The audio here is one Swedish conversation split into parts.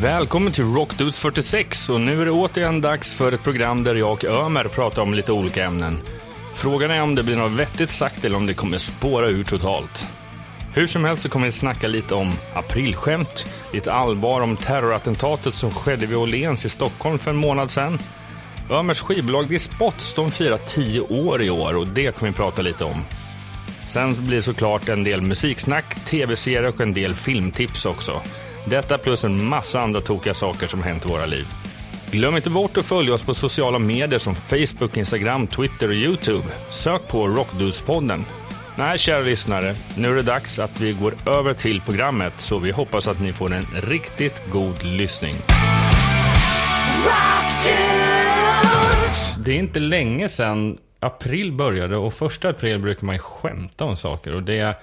Välkommen till Rockdudes 46 och nu är det återigen dags för ett program där jag och Ömer pratar om lite olika ämnen. Frågan är om det blir något vettigt sagt eller om det kommer spåra ur totalt. Hur som helst så kommer vi snacka lite om aprilskämt, lite allvar om terrorattentatet som skedde vid Åhléns i Stockholm för en månad sedan. Ömers skivbolag The Spots, de firar 10 år i år och det kommer vi prata lite om. Sen blir det såklart en del musiksnack, tv-serier och en del filmtips också. Detta plus en massa andra tokiga saker som hänt i våra liv. Glöm inte bort att följa oss på sociala medier som Facebook, Instagram, Twitter och Youtube. Sök på Rockdudespodden. Nej, kära lyssnare, nu är det dags att vi går över till programmet så vi hoppas att ni får en riktigt god lyssning. Det är inte länge sedan april började och första april brukar man skämta om saker och det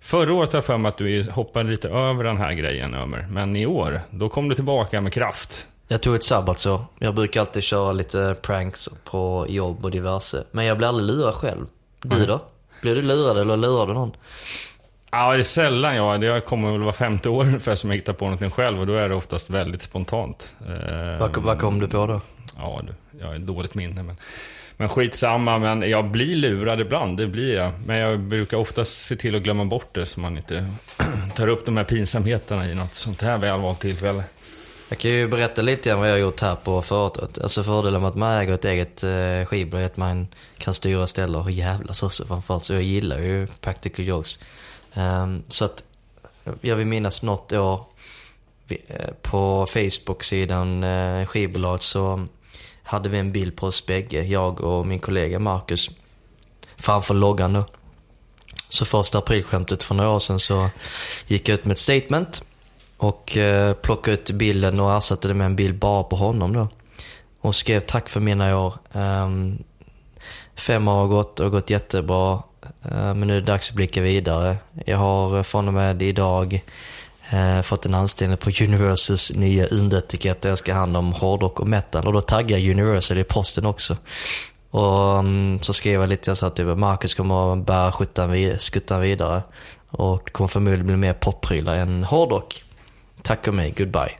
Förra året har jag för mig att du hoppade lite över den här grejen, Ömer. Men i år, då kom du tillbaka med kraft. Jag tog ett sabbatsår. Jag brukar alltid köra lite pranks på jobb och diverse. Men jag blir aldrig lurad själv. Du mm. då? Blir du lurad eller lurar du någon? Ja, det är sällan jag. Det kommer väl vara femte år ungefär som jag hittar på någonting själv och då är det oftast väldigt spontant. Vad, vad kom du på då? Ja, jag har ett dåligt minne. Men men skitsamma, men jag blir lurad ibland, det blir jag. Men jag brukar oftast se till att glömma bort det så man inte tar upp de här pinsamheterna i något sånt här välvalt tillfälle. Jag kan ju berätta lite grann vad jag har gjort här på företaget. Alltså fördelen med att man äger ett eget eh, skivbolag är att man kan styra ställen och jävlas också framförallt. Så jag gillar ju practical jokes. Um, så att jag vill minnas något år eh, på Facebook-sidan eh, skivbolaget så hade vi en bild på oss bägge, jag och min kollega Marcus, framför loggan då. Så första aprilskämtet för några år sedan så gick jag ut med ett statement och eh, plockade ut bilden och ersatte det med en bild bara på honom då. Och skrev tack för mina år. Um, fem år har gått och gått jättebra. Uh, men nu är det dags att blicka vidare. Jag har från och med idag eh, fått en anställning på Universals nya underetikett där jag ska handla om hårdrock och metal. Och då taggar jag Universal i posten också. Och um, så skrev jag lite, så att typ Marcus kommer att bära skuttan, skuttan vidare. Och kommer förmodligen bli mer popprylar än hårdrock. Tack och mig, goodbye.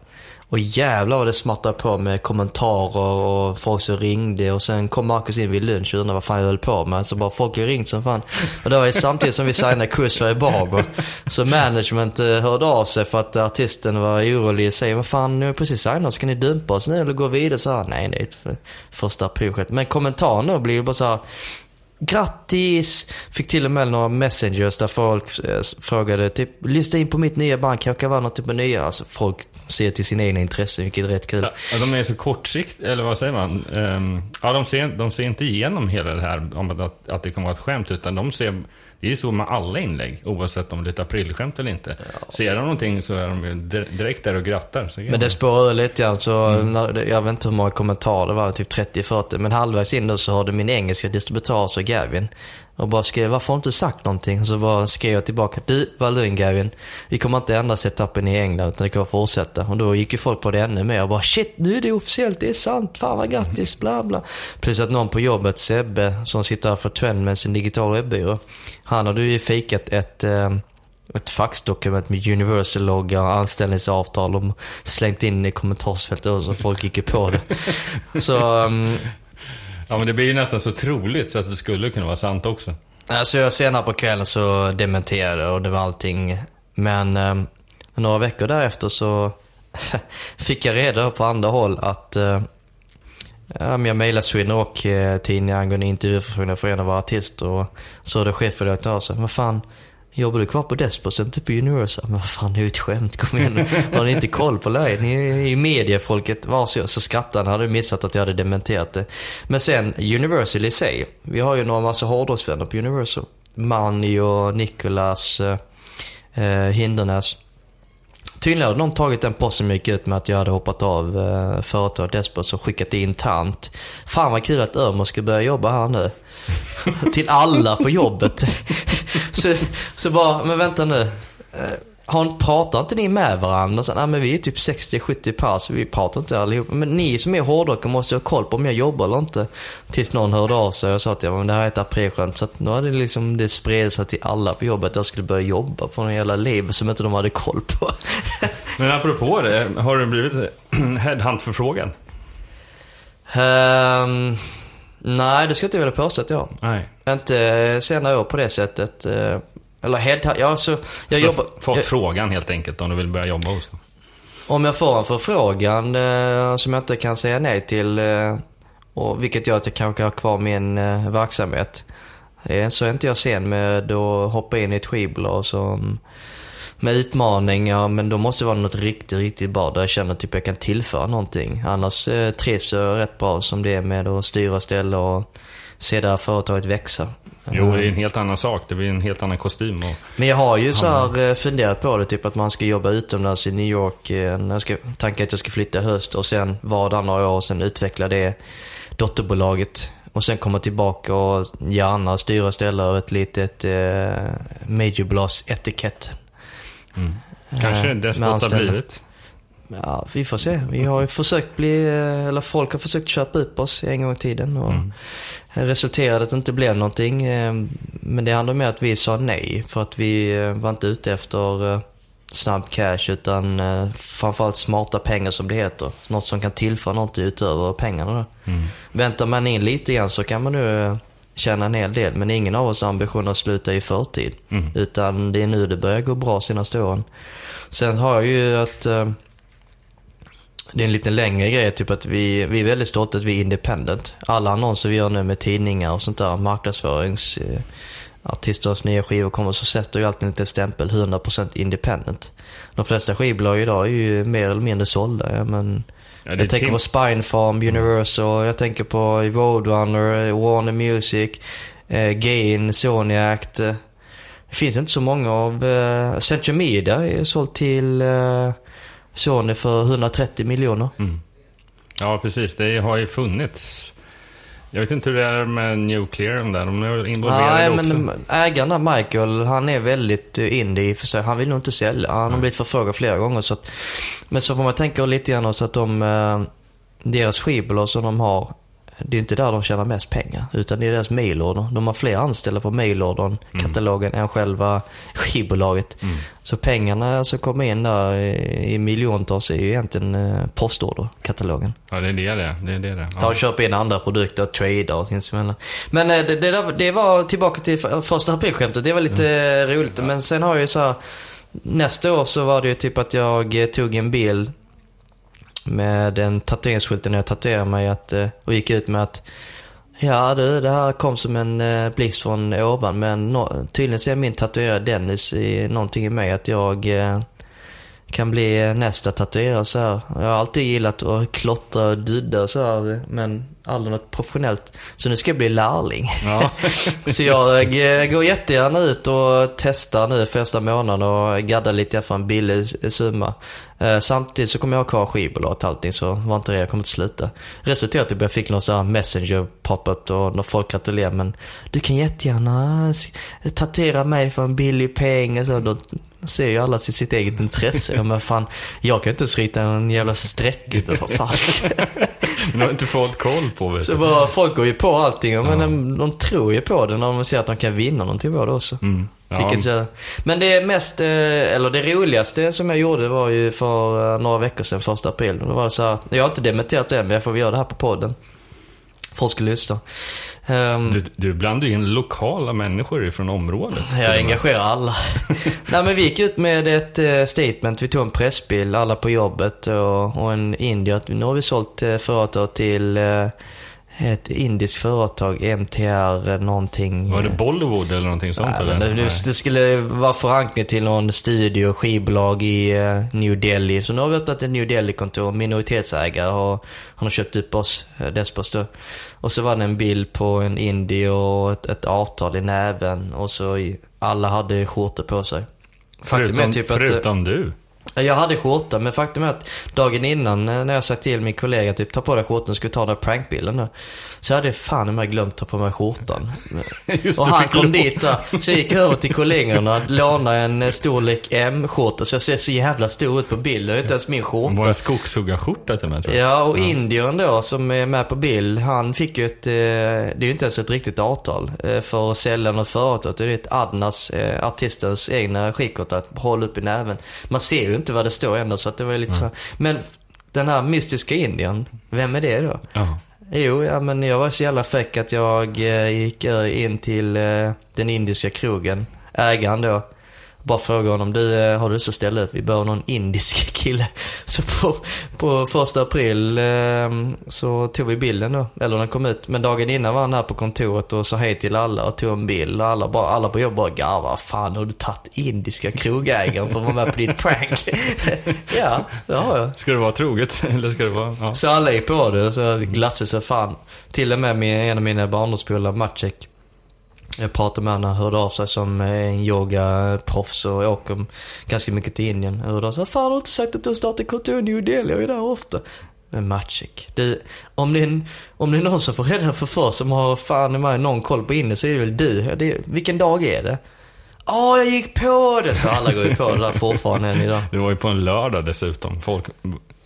Och jävlar vad det smattrade på med kommentarer och folk som ringde. Och sen kom Marcus in vid lunch och undrade vad fan jag höll på med. Så bara folk har ringt som fan. Och det var ju samtidigt som vi signade kurs för Barber. Så management eh, hörde av sig för att artisten var orolig och säger vad fan nu är precis signat, ska ni dumpa oss nu eller gå vidare? Så här, nej är ju första projekt. Men kommentaren då blir ju bara så här, Grattis! Fick till och med några messengers där folk eh, frågade typ, lyssna in på mitt nya band, kanske vara något typ av nya. Alltså folk ser till sina egna intressen, vilket är rätt kul. Ja, de är så kortsikt, eller vad säger man? Um, ja, de ser, de ser inte igenom hela det här om att, att det kommer vara ett skämt, utan de ser det är ju så med alla inlägg, oavsett om det är ett aprilskämt eller inte. Ja. Ser de någonting så är de direkt där och grattar. men det spårar lite grann, så mm. jag vet inte hur många kommentarer det var, typ 30-40. Men halvvägs in då så hörde min engelska distributör, så Gavin, och bara skrev, varför har du inte sagt någonting? Så bara skrev jag tillbaka, du, var lugn Gavin. Vi kommer inte ändra setupen i England utan det kommer fortsätta. Och då gick ju folk på det ännu mer och bara, shit nu är det officiellt, det är sant, fan vad grattis, bla bla. Plus att någon på jobbet, Sebbe, som sitter här för Twen med sin digital webbyrå. Han hade ju fikat ett, eh, ett faxdokument med Universal-logga och anställningsavtal och slängt in i kommentarsfältet och så folk gick ju på det. Så um, Ja, men det blir ju nästan så troligt så att det skulle kunna vara sant också. Alltså jag senare på kvällen så dementerade och det var allting. Men eh, några veckor därefter så fick jag reda på andra håll att eh, ehm, jag mejlade Sweden Rock eh, tidningen angående intervjuförfrågningar för en av våra artister och så hade chefredaktören av sig, vad fan, Jobbar du kvar på Despots, typ inte på Universal? Men vad fan, det är ju ett skämt. Kom igen Har ni inte koll på läget? Ni är ju mediefolket. Var så, så skrattade han. hade missat att jag hade dementerat det. Men sen, Universal i sig. Vi har ju några massa hårdrocksvänner på Universal. Manny och Nicolas eh, eh Hindernäs. Tydligen hade de tagit den posten som gick ut med att jag hade hoppat av eh, företaget Despos och skickat det internt. Fan vad kul att Ömer ska börja jobba här nu. Till alla på jobbet. så, så bara, men vänta nu. Eh, har, pratar inte ni med varandra? Så, nej, men vi är typ 60-70 pers, vi pratar inte allihop. Men ni som är hårdrockare måste ha koll på om jag jobbar eller inte. Tills någon hörde av sig och sa att ja, men det här är ett aprilskämt. Så att nu hade det liksom, det spred sig till alla på jobbet jag skulle börja jobba på någon jävla liv som inte de hade koll på. men apropå det, har du blivit headhunt-förfrågan? Um, nej, det ska jag inte vilja påstå att jag Nej. Inte senare år på det sättet. Eh, eller headhunt, ja så jag så jobbar... fått jag, frågan helt enkelt om du vill börja jobba hos dem? Om jag får en förfrågan eh, som jag inte kan säga nej till, eh, och vilket gör att jag kanske har kvar min eh, verksamhet. Eh, så är inte jag sen med att hoppa in i ett skivbolag som med utmaningar, men då måste det vara något riktigt, riktigt bra där jag känner typ jag kan tillföra någonting. Annars eh, trivs jag rätt bra som det är med att styra ställa och se det här företaget växa. Jo, det är en helt annan sak. Det blir en helt annan kostym. Och... Men jag har ju så här eh, funderat på det, typ att man ska jobba utomlands i New York. eh, När jag ska, tanken att jag ska flytta i höst och sen vara där några år och sen utveckla det dotterbolaget. Och sen komma tillbaka och gärna styra och ställa över ett litet eh, Major Blast etikett. Kanske Eh, det med spots har blivit. Ja, vi får se. Vi har ju försökt bli, eh, eller folk har försökt köpa upp oss en gång i tiden. Och Mm. resulterade att det inte blev någonting. eh, Men det handlar om att vi sa nej. För att vi eh, var inte ute efter eh, snabb cash utan eh, framförallt smarta pengar som det heter. Något som kan tillföra något utöver pengarna då. Mm. Väntar man in lite grann så kan man nu eh, tjäna en hel del. Men ingen av oss har ambition att sluta i förtid. Mm. Utan det är nu det börjar gå bra senaste åren. Sen har jag ju att eh, det är en lite längre grej, typ att vi, vi är väldigt stolta att vi är independent. Alla annonser vi gör nu med tidningar och sånt där, marknadsförings... Eh, artisternas nya skivor kommer så sätter ju alltid en liten stämpel, 100% independent. De flesta skivbolag idag är ju mer eller mindre sålda. Ja, men Ja, jag tänker på Spinefarm, Universal, jag tänker på Roadrunner, eh, Warner Music, eh, Gain, Sony Act. eh. Det finns inte så många av... Eh, Central Media är sålt till eh, Sony för 130 miljoner. Mm. Ja, precis. Det har ju funnits. Jag vet inte hur det är med Nuclear, där. De är involverade Nej, också. men ägaren där, Michael, han är väldigt eh, indie i för sig. Han vill nog inte sälja. Han har blivit förfrågad flera gånger. Så att, men så får man tänka lite grann så att de, eh, deras skivbolag som de har, det är inte där de tjänar mest pengar. Utan det är deras mailorder. De har fler anställda på mailordern, katalogen, än själva skivbolaget. Mm. Så pengarna som kommer in där i, miljontals är ju egentligen eh, postorder, katalogen. Ja, det är det det. Det är det Ja. och köpa in andra produkter och trada och sinsemellan. Men eh, det, det, det var tillbaka till första aprilskämtet. Det var lite eh, roligt. Men sen har jag ju så här, Nästa år så var det ju typ att jag tog en bild med en tatueringsskylt när jag tatuerade mig att, eh, och gick ut med att Ja du, det här kom som en eh, blixt från ovan men no, tydligen ser min tatuerare Dennis i någonting i mig att jag eh, kan bli nästa tatuerare så här. Jag har alltid gillat att klottra och dudda och så här, men aldrig något professionellt. Så nu ska jag bli lärling. Ja. så jag eh, går jättegärna ut och testar nu första månaden och gaddar lite för en billig summa. Eh, samtidigt så kommer jag ha kvar skivbolaget och allting så var inte det jag kommer inte sluta. Resultatet att jag fick någon sån här messenger pop-up och när folk gratulerar men du kan jättegärna tatuera mig för en billig peng och så. Då ser ju alla till sitt eget intresse. Ja, Men fan, jag kan inte ens rita en jävla streck utan vad fan. Men har inte folk koll på, vet Så bara, folk går ju på allting, men de, tror ju på det när de ser att de kan vinna någonting på det också. Mm. Ja. Vilket, men det mest, eh, eller det roligaste som jag gjorde var ju för eh, några veckor sedan, första april. Då var det så här, jag har inte dementerat det men jag får väl göra det här på podden. Folk ska lyssna. Ehm, Du, du blandar ju in lokala människor från området. jag engagerar alla. Nej men vi gick ut med ett eh, statement, vi tog en pressbild, alla på jobbet och, och en indier. Nu har vi sålt företag till eh, ett indiskt företag, MTR någonting. Var det eh, Bollywood eller någonting sånt? Nej, eller? det, det skulle vara förankring till någon studio, skivbolag i eh, New Delhi. Så nu har vi öppnat ett New Delhi-kontor. Minoritetsägare har, han har köpt upp oss, eh, Despos då. Och så var det en bild på en indie och ett, ett avtal i näven. Och så alla hade skjortor på sig. Faktum Förutom, är typ att... förutom du. Ja, jag hade skjorta, men faktum är att dagen innan eh, när jag sagt till min kollega typ ta på dig skjortan, ska vi ta den där prankbilden då. Så hade jag fan i mig glömt ta på mig skjortan. Just och det, han kom du- dit där. Så jag gick över till kollegorna, lånade en eh, storlek M-skjorta. Så jag ser så jävla stor ut på bilden. Det är inte ens min Det skjorta. var en skogshuggarskjorta till med tror jag. Ja, och Indiern då som är med på bild, han fick ju ett, eh, det är ju inte ens ett riktigt avtal för att sälja något företag. Det är ett Adnas, artistens egna skickort att hålla upp i näven. Man ser ju inte vad det står ändå så att det var lite så. Men den här mystiska Indien, vem är det då? Ja. Jo, ja men jag var så jävla fräck att jag eh, gick eh, in till eh, den indiska krogen, ägaren då. Bara frågade honom, du eh, har du ställa upp? Vi behöver någon indisk kille. Så på, på första april eh, så tog vi bilden då, eller den kom ut. Men dagen innan var han här på kontoret och sa hej till alla och tog en bild. Och alla, bara, alla på jobbet bara garvade, fan har du tagit indiska krogägaren för att vara med på ditt prank? ja, det har jag. Ska det vara troget? Eller ska det vara... Ja. Så alla gick på det och så glassade sig fan. Till och med med en av mina barndomspolare, Maciek. Jag pratade med honom, han hörde av sig som en yogaproffs och åker ganska mycket till Indien. Jag hörde av sig, varför har du inte sagt att du har startat kontor i New Delhi? Jag är där ofta. Men Maciek, du, om det, är, om det är någon som får reda för för som har fan i mig någon koll på Indien så är det väl du. Det, vilken dag är det? Åh, jag gick på det! Så alla går ju på det där fortfarande än idag. Det var ju på en lördag dessutom. Folk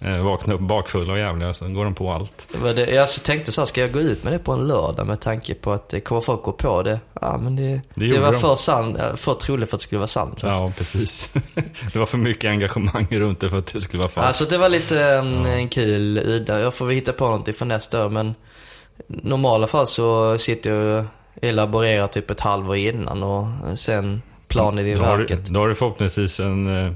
eh, vaknade upp bakfulla och jävliga, så går de på allt. Det det, jag så tänkte så här, ska jag gå ut med det på en lördag med tanke på att det kommer folk gå på det? Ja, men det, det, gjorde var de. för, sant, eh, för troligt för att det skulle vara sant. Så. Ja, precis. Det var för mycket engagemang runt det för att det skulle vara falskt. Alltså det var lite en, en kul udda. Jag får väl hitta på någonting för nästa år, men normala fall så sitter jag och elaborerar typ ett halvår innan och sen planen i verket. då har du förhoppningsvis en, eh,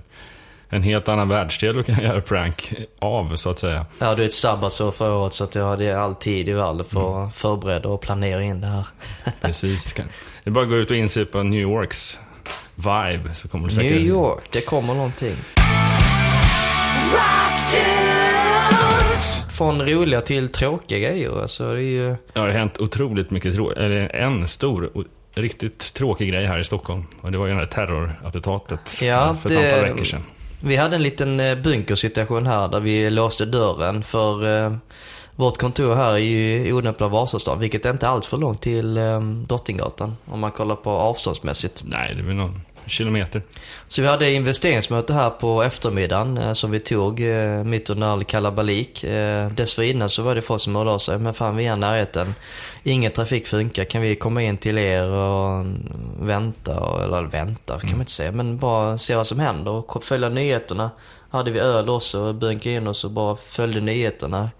en helt annan världsdel du kan göra prank av, så att säga. Jag hade ett sabbatsår förra året så att jag hade all tid i världen för Mm. att förbereda och planera in det här. Precis. Det är bara att gå ut och inse på New Yorks vibe, så kommer du säkert... New York, det kommer någonting. Från roliga till tråkiga grejer. Alltså det är ju... Det har hänt otroligt mycket trå- eller en stor, och riktigt tråkig grej här i Stockholm. Och det var ju det här terrorattentatet Ja, för ett det- antal veckor sedan. Vi hade en liten eh, bunkersituation här där vi låste dörren för eh, vårt kontor här är ju i Odenplan Vasastan, vilket är inte alls för långt till eh, Drottninggatan om man kollar på avståndsmässigt. Nej, det är väl någon kilometer. Så vi hade investeringsmöte här på eftermiddagen eh, som vi tog eh, mitt under all kalabalik. Eh, dessförinnan så var det folk som hörde av sig. Men fan vi är i närheten. Ingen trafik funkar. Kan vi komma in till er och vänta? Eller vänta kan man inte säga. Men bara se vad som händer och följa nyheterna. Hade vi öl också och bunkade in oss och bara följde nyheterna.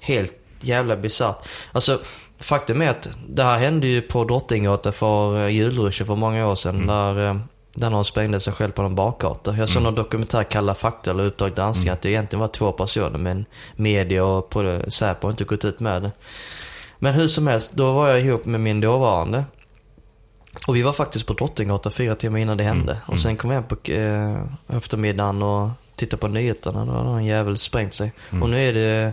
Helt jävla bisarrt. Alltså faktum är att det här hände ju på Drottninggatan för julruschen för många år sedan. Där eh, där någon sprängde sig själv på någon bakgata. Jag såg någon dokumentär, Kalla fakta eller Uppdrag granskning, att det egentligen var två personer men media och Säpo har inte gått ut med det. Men hur som helst, då var jag ihop med min dåvarande. Och vi var faktiskt på Drottninggatan fyra timmar innan det hände. Och sen kom jag hem på eh, eftermiddagen och tittade på nyheterna. Då hade någon jävel sprängt sig. Och nu är det...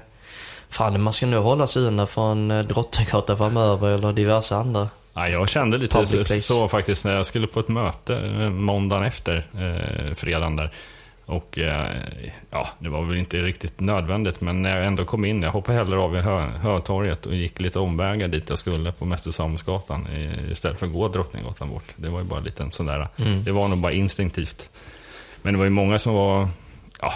Fan, man ska nog hålla sig undan från eh, Drottninggatan framöver eller diverse andra. Ja, jag kände lite Public så, place. faktiskt när jag skulle på ett möte eh, måndagen efter eh, fredagen där. Och eh, ja, det var väl inte riktigt nödvändigt, men när jag ändå kom in, jag hoppade hellre av i Hö, Hötorget och gick lite omvägar dit jag skulle på Mäster Samuelsgatan i- istället för att gå Drottninggatan bort. Det var ju bara lite sån där, det var nog bara instinktivt. Men det var ju många som var, ja,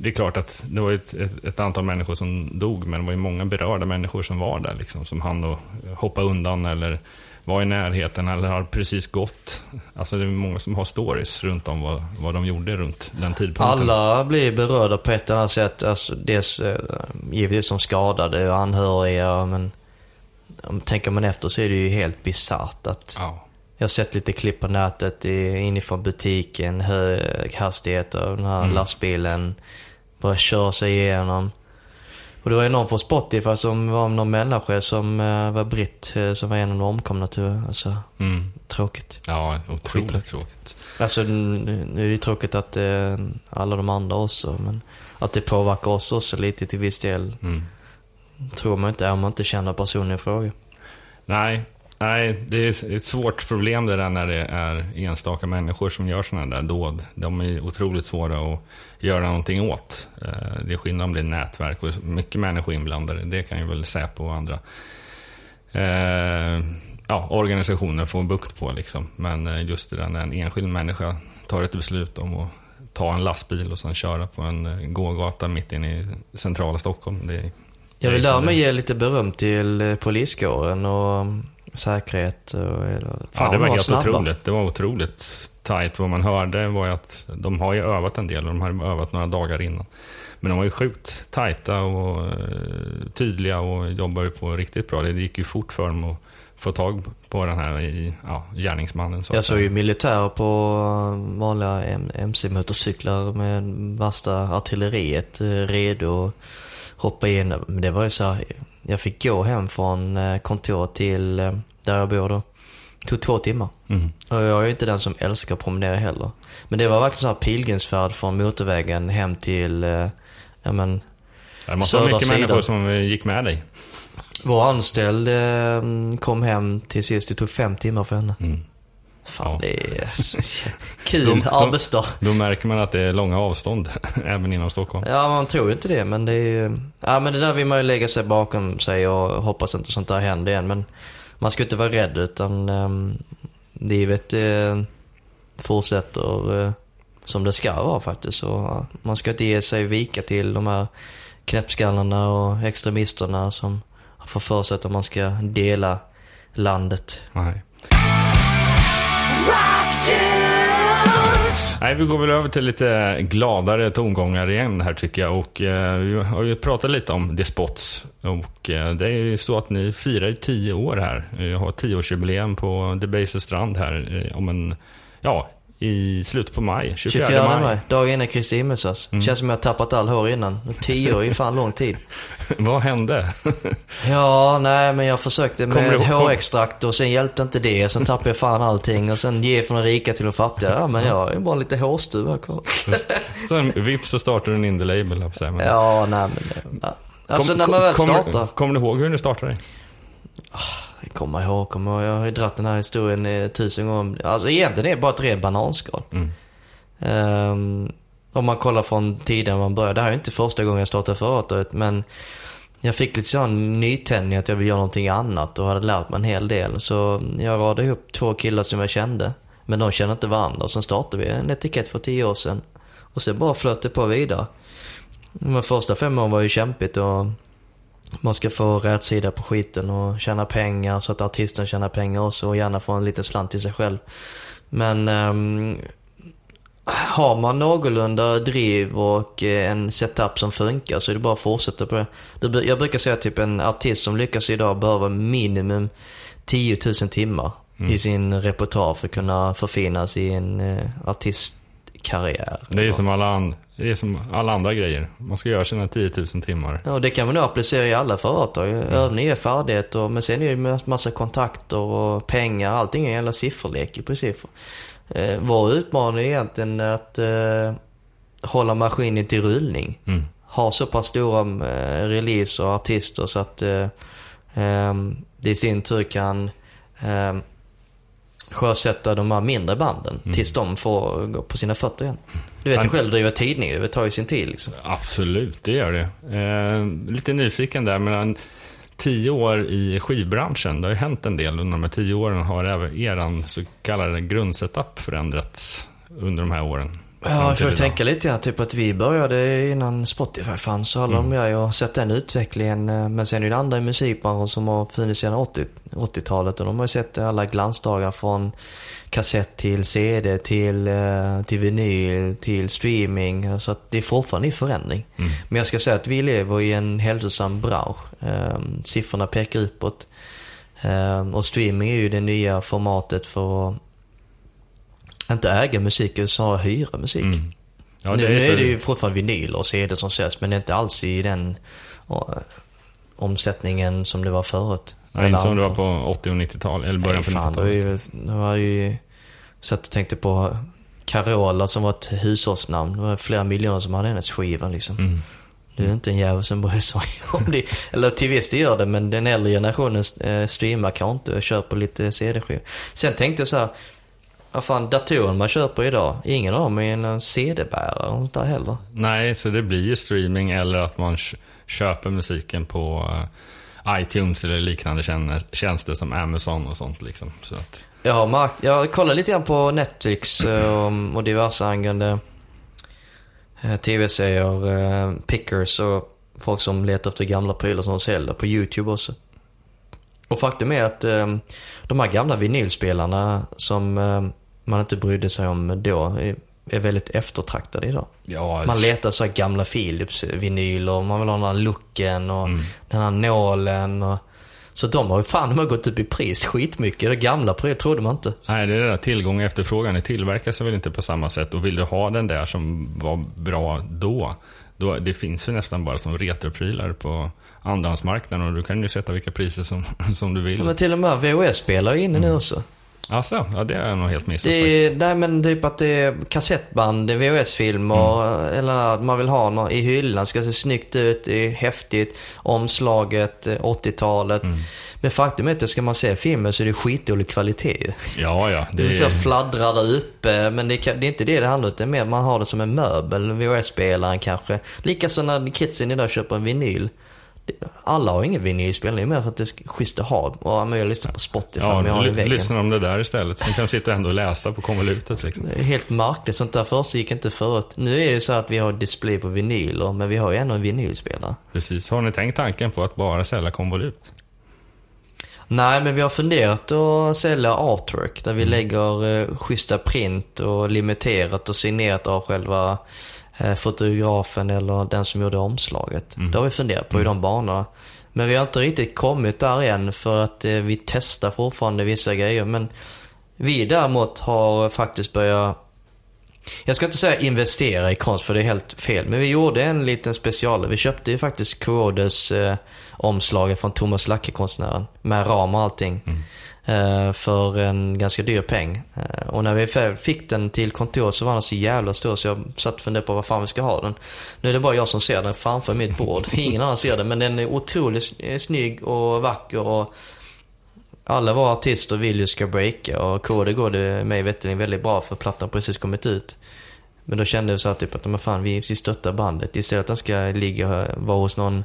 det är klart att det var ett, ett, ett antal människor som dog, men det var ju många berörda människor som var där, liksom, som hann att hoppa undan eller var i närheten eller har precis gått. Alltså det är många som har stories runt om vad, vad de gjorde runt den tidpunkten. Alla blir berörda på ett eller annat sätt. Alltså, dels eh, givetvis de skadade och anhöriga, men om tänker man efter så är det ju helt bisarrt att Ja. jag har sett lite klipp på nätet inifrån butiken, hög hastighet och den här lastbilen bara kör sig igenom. Och det var ju någon på Spotify som var någon människa som eh, var britt, eh, som var en av de omkomna tyvärr. Alltså, Mm. tråkigt. Ja, otroligt tråkigt. Alltså nu nu är det ju tråkigt att eh, alla de andra också, men att det påverkar oss också lite till viss del. Mm. Tror man inte, om man inte känner personen i fråga. Nej, Nej, det är ett svårt problem det där när det är enstaka människor som gör sådana där dåd. De är otroligt svåra att göra någonting åt. Eh, det är skillnad om det är nätverk och mycket människor inblandade. Det kan ju väl Säpo och andra eh, ja, organisationer få bukt på. Liksom. Men eh, just det där när en enskild människa tar ett beslut om att ta en lastbil och sen köra på en gågata mitt inne i centrala Stockholm. Det, jag vill därmed ge lite beröm till poliskåren och säkerhet. Och, ja, det var helt snabba. otroligt. Det var otroligt tajt. Vad man hörde var att de har ju övat en del och de har övat några dagar innan. Men de var ju sjukt tajta och eh, tydliga och jobbade på riktigt bra. Det gick ju fort för dem att få tag på den här ja, gärningsmannen. Så jag såg ju militär på vanliga MC-motorcyklar med värsta artilleriet eh, redo att hoppa in. Men det var ju så här, jag fick gå hem från eh, kontor till där jag bor då. Det tog två timmar. Mm. Och jag är ju inte den som älskar att promenera heller. Men det var verkligen så här pilgrimsfärd från motorvägen hem till ja men, Det måste vara mycket sidan. människor som gick med dig. Vår anställd eh, kom hem till sist. Det tog fem timmar för henne. Mm. Fan, ja. det är kul arbetsdag. Då märker man att det är långa avstånd, även inom Stockholm. Ja, man tror ju inte det, men det är Ja, men det där vill man ju lägga sig bakom sig och hoppas inte sånt där händer igen. Men man ska inte vara rädd, utan um, livet uh, fortsätter uh, som det ska vara faktiskt. Så man ska inte ge sig vika till de här knäppskallarna och extremisterna som får för sig att man ska dela landet. Nej. Nej, vi går väl över till lite gladare tongångar igen här tycker jag. Och eh, vi har ju pratat lite om The Spots Och eh, det är ju så att ni firar tio år här. Jag har tioårsjubileum på Debaser strand här eh, om en, ja, i slutet på maj. 24, 24 maj. maj. Dagen innan Kristi himmelsfärds. Mm. Känns som jag har tappat all hår innan. Tio år är fan lång tid. Vad hände? ja, nej men jag försökte med hårextrakt och sen hjälpte inte det. Sen tappade jag fan allting och sen ge från de rika till de fattiga. Ja, men jag är bara lite hårstuva kvar. så en vips så startar du en indie-label, men... Ja, nej men... Ja. Alltså kom, när man väl startar. Kommer du ihåg hur du startade? Kommer ihåg, ihåg. Jag har ju dratt den här historien tusen gånger. Alltså egentligen är det bara ett rent bananskal. Mm. Um, om man kollar från tiden man började. Det här är inte första gången jag startade företaget, men jag fick lite sån nytändning att jag vill göra någonting annat och hade lärt mig en hel del. Så jag radade ihop två killar som jag kände, men de kände inte varandra. Sen startade vi en etikett för tio år sedan. Och sen bara flöt det på vidare. De första fem åren var ju kämpigt och man ska få rätt sida på skiten och tjäna pengar så att artisten tjänar pengar också och gärna få en liten slant till sig själv. Men um, har man någorlunda driv och eh, en setup som funkar så är det bara att fortsätta på det. Jag brukar säga att typ en artist som lyckas idag behöver minimum 10 000 timmar mm. i sin repertoar för att kunna förfinas i en uh, artistkarriär. Det är som alla andra det är som alla andra grejer. Man ska göra sina 10 000 timmar. Ja, det kan man nog applicera i alla företag. Mm. Övning är färdigheter, men sen är det massa kontakter och pengar. Allting är en jävla sifferlek i princip. Eh, vår utmaning är egentligen att eh, hålla maskinen till rullning. Mm. Ha så pass stora eh, release och artister så att eh, eh, det i sin tur kan eh, sjösätta de här mindre banden mm. tills de får gå på sina fötter igen. Du vet ju själv, driva tidning, det tar ju sin tid liksom. Absolut, det gör det. Eh, lite nyfiken där, men tio år i skivbranschen, det har ju hänt en del under de här tio åren. Har även eran så kallade grundsetup förändrats under de här åren? Ja, jag tänka lite grann. Typ att vi började innan Spotify fanns. Så alla mm. de jag har sett den utvecklingen. Eh, men sen är det andra i musikbranschen som har funnits sedan 80, 80-talet. Och de har ju sett alla glansdagar från kassett till CD, till, eh, till vinyl, till streaming. Så att det är fortfarande i förändring. Mm. Men jag ska säga att vi lever i en hälsosam bransch. Ehm, siffrorna pekar uppåt. Ehm, och streaming är ju det nya formatet för att inte äga musik, utan snarare hyra musik. Mm. Ja, nu, är, nu är det ju fortfarande vinyl och CD som säljs, men det är inte alls i den och, omsättningen som det var förut. Nej, inte som det var på 80 och 90-tal, eller början på 90-talet. Det var ju... Satt och tänkte på Carola som var ett hushållsnamn. Det var flera miljoner som hade hennes skiva liksom. Mm. Du är inte en jävel som bryr sig om det. Eller till viss del gör det, men den äldre generationen eh, streamar kanske inte och köper lite CD-skivor. Sen tänkte jag så här, vad fan, datorn man köper idag, ingen av dem är en CD-bärare och inte heller. Nej, så det blir ju streaming eller att man köper musiken på uh, iTunes eller liknande tjänster som Amazon och sånt liksom. Så att... Jag har, mark- jag kollar lite grann på Netflix uh, och diverse angående uh, tv-serier, pickers och folk som letar efter gamla prylar som de säljer på YouTube också. Och faktum är att de här gamla vinylspelarna som man inte brydde sig om då är väldigt eftertraktade idag. Ja, man letar så gamla Philips-vinyler, man vill ha den här looken och mm. den här nålen. Och, så de har ju fan de har gått upp i pris skitmycket. Det gamla prylar trodde man inte. Nej, det är det där tillgång och efterfrågan. Det tillverkas väl inte på samma sätt. Och vill du ha den där som var bra då, då det finns ju nästan bara som retroprylar på andrahandsmarknaden. Och du kan ju sätta vilka priser som, som du vill. Ja, men till och med VHS-spelare är inne mm. nu också. Alltså, ja det har jag nog helt missat det, faktiskt. Nej men typ att det är kassettband, VHS-filmer mm. eller att man vill ha något i hyllan. Ska se snyggt ut, det är häftigt. Omslaget, 80-talet. Mm. Men faktum är att ska man se filmen så är det skitdålig kvalitet Ja, ja. Det, det så fladdrar där uppe. Men det, kan, det, är inte det det handlar om. Det är mer att man har det som en möbel. VHS-spelaren kanske. Likaså när kidsen idag köper en vinyl alla har ingen vinylspelning, mer för att det är schysst att ha. Och men jag lyssnar på Spotify, ja, men jag har i väggen. lyssnar om det där istället. Sen kan sitta ändå och läsa på konvolutet liksom. Det är helt märkligt, sånt där först gick inte förut. Nu är det så att vi har display på vinyler, men vi har ju ändå en vinylspelare. Precis. Har ni tänkt tanken på att bara sälja konvolut? Nej, men vi har funderat att sälja artwork, där vi mm. lägger eh, schyssta print och limiterat och signerat av själva fotografen eller den som gjorde omslaget. Mm. Det har vi funderat på i de banorna. Men vi har inte riktigt kommit där än för att eh, vi testar fortfarande vissa grejer. Men vi däremot har faktiskt börjat jag ska inte säga investera i konst för det är helt fel. Men vi gjorde en liten special. Vi köpte ju faktiskt Corrodes eh, omslaget från Thomas Lacke-konstnären. Med ram och allting. Mm. Eh, för en ganska dyr peng. Eh, och när vi fick den till kontoret så var den så jävla stor så jag satt och funderade på vad fan vi ska ha den. Nu är det bara jag som ser den framför mitt bord. Ingen annan ser den men den är otroligt eh, snygg och vacker och alla våra artister vill ju ska breaka och KD går det mig veterligen väldigt bra för plattan precis kommit ut. Men då kände jag så här typ att, men fan vi stöttar bandet. Istället för att den ska ligga, och vara hos någon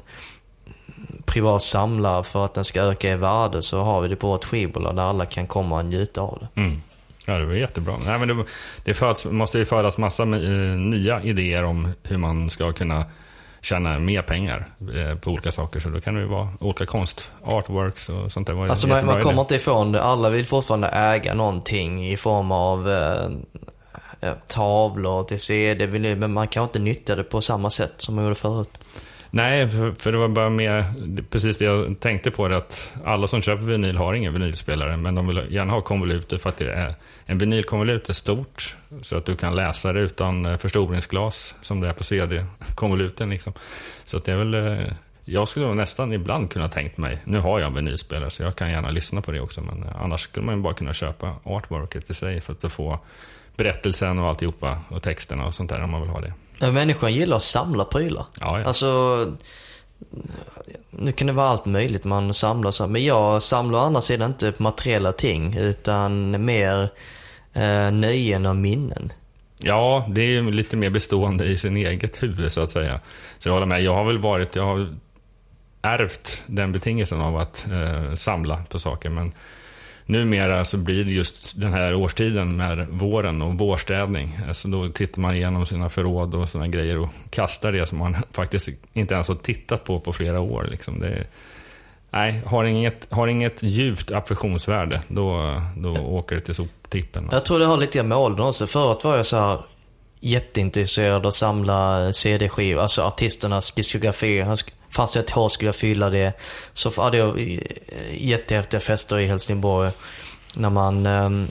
privat samlare för att den ska öka i värde så har vi det på vårt skivbolag där alla kan komma och njuta av det. Mm. Ja, det var jättebra. Nej, men det, det föds, måste ju födas massa eh, nya idéer om hur man ska kunna tjäna mer pengar eh, på olika saker. Så då kan det ju vara olika konst, artworks och sånt där. Alltså man, man kommer inte ifrån det. Alla vill fortfarande äga någonting i form av eh, tavlor till CD, men man kan inte nyttja det på samma sätt som man gjorde förut. Nej, för, det var bara mer precis det jag tänkte på. Det, att alla som köper vinyl har ingen vinylspelare, men de vill gärna ha konvoluter för att det är, en vinylkonvolut är stort. Så att du kan läsa det utan eh, förstoringsglas, som det är på CD-konvoluten. Liksom. Så att det är väl... Eh, jag skulle nästan ibland kunna tänkt mig, nu har jag en vinylspelare så jag kan gärna lyssna på det också, men eh, annars skulle man ju bara kunna köpa artworket i sig för att få berättelsen och alltihopa och texterna och sånt där om man vill ha det. Människan gillar att samla prylar. Ja, ja. Alltså, nu kan det vara allt möjligt man samlar. Så, men jag samlar å andra sidan inte på materiella ting utan mer eh, nöjen och minnen. Ja, det är lite mer bestående i sin eget huvud så att säga. Så jag håller med. Jag har väl varit, jag har ärvt den betingelsen av att eh, samla på saker. Men numera så blir det just den här årstiden med våren och vårstädning. Alltså då tittar man igenom sina förråd och sådana grejer och kastar det som man faktiskt inte ens har tittat på på flera år. Liksom. Det, nej, har inget, har inget djupt affektionsvärde, då, då åker det till soptippen. Alltså. Jag tror det har lite med åldern också. Förut var jag så här jätteintresserad av att samla CD-skivor, alltså artisternas diskografi. Fanns det ett år skulle jag fylla det. Så hade jag eh, jättehäftiga fester i Helsingborg. När man um,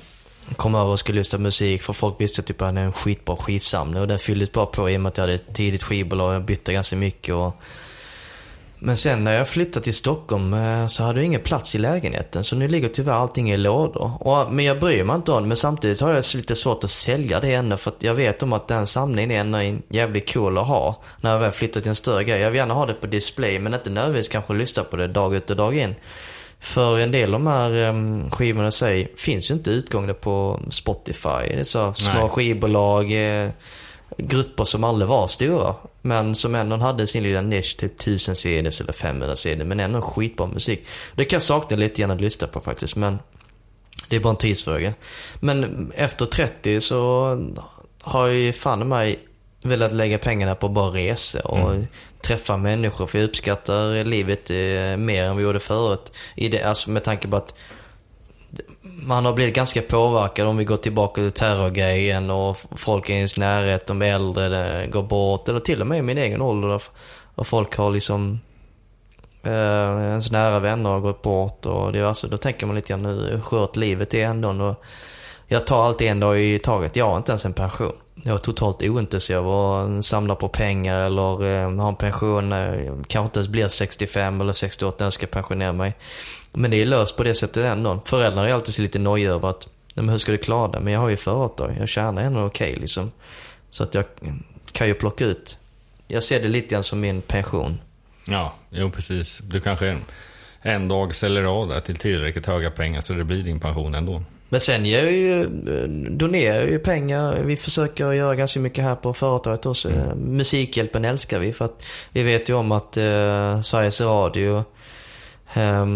kom över och skulle lyssna på musik. För folk visste typ att jag hade en skitbra skivsamling. Och den fylldes bara på i och med att jag hade ett tidigt skivbolag. Jag bytte ganska mycket. Och men sen när jag flyttade till Stockholm eh, så hade jag ingen plats i lägenheten. Så nu ligger tyvärr allting i lådor. Och, men jag bryr mig inte om det. Men samtidigt har jag lite svårt att sälja det ännu. För att jag vet om att den samlingen är ändå jävligt cool att ha. När jag väl flyttar till en större grej. Jag vill gärna ha det på display men inte nödvändigtvis kanske lyssna på det dag ut och dag in. För en del av de här um, skivorna i sig finns ju inte utgångna på Spotify. Det är så små Nej. skivbolag. Eh, grupper som aldrig var stora. Men som ändå hade sin lilla nisch till 1000 CDs eller 500 CD. Men ändå skitbra musik. Det kan jag sakna lite grann att lyssna på faktiskt. Men det är bara en tidsfråga. Men efter 30 så har jag ju fan mig velat lägga pengarna på bara resor och mm. träffa människor. För jag uppskattar livet eh, mer än vi gjorde förut. I det, alltså med tanke på att man har blivit ganska påverkad om vi går tillbaka till terrorgrejen och folk i ens närhet, de äldre går bort. Eller till och med i min egen ålder. Och folk har liksom eh, ens nära vänner har gått bort. Och det, alltså, då tänker man lite grann hur skört livet är ändå. Och jag tar alltid en dag i taget. Jag har inte ens en pension. Jag är totalt ointresserad av att samla på pengar eller eh, ha en pension. Eh, kanske inte ens blir 65 eller 68 när jag ska pensionera mig. Men det är löst på det sättet ändå. Föräldrar är alltid lite nojiga över att, men hur ska du klara det? Men jag har ju företag, jag tjänar ändå okej okay, liksom. Så att jag kan ju plocka ut. Jag ser det lite grann som min pension. Ja, jo precis. Du kanske en, en dag säljer av det till tillräckligt höga pengar så det blir din pension ändå. Men sen ger jag ju, donerar jag ju pengar. Vi försöker göra ganska mycket här på företaget också. Mm. Musikhjälpen älskar vi för att vi vet ju om att eh, Sveriges Radio eh,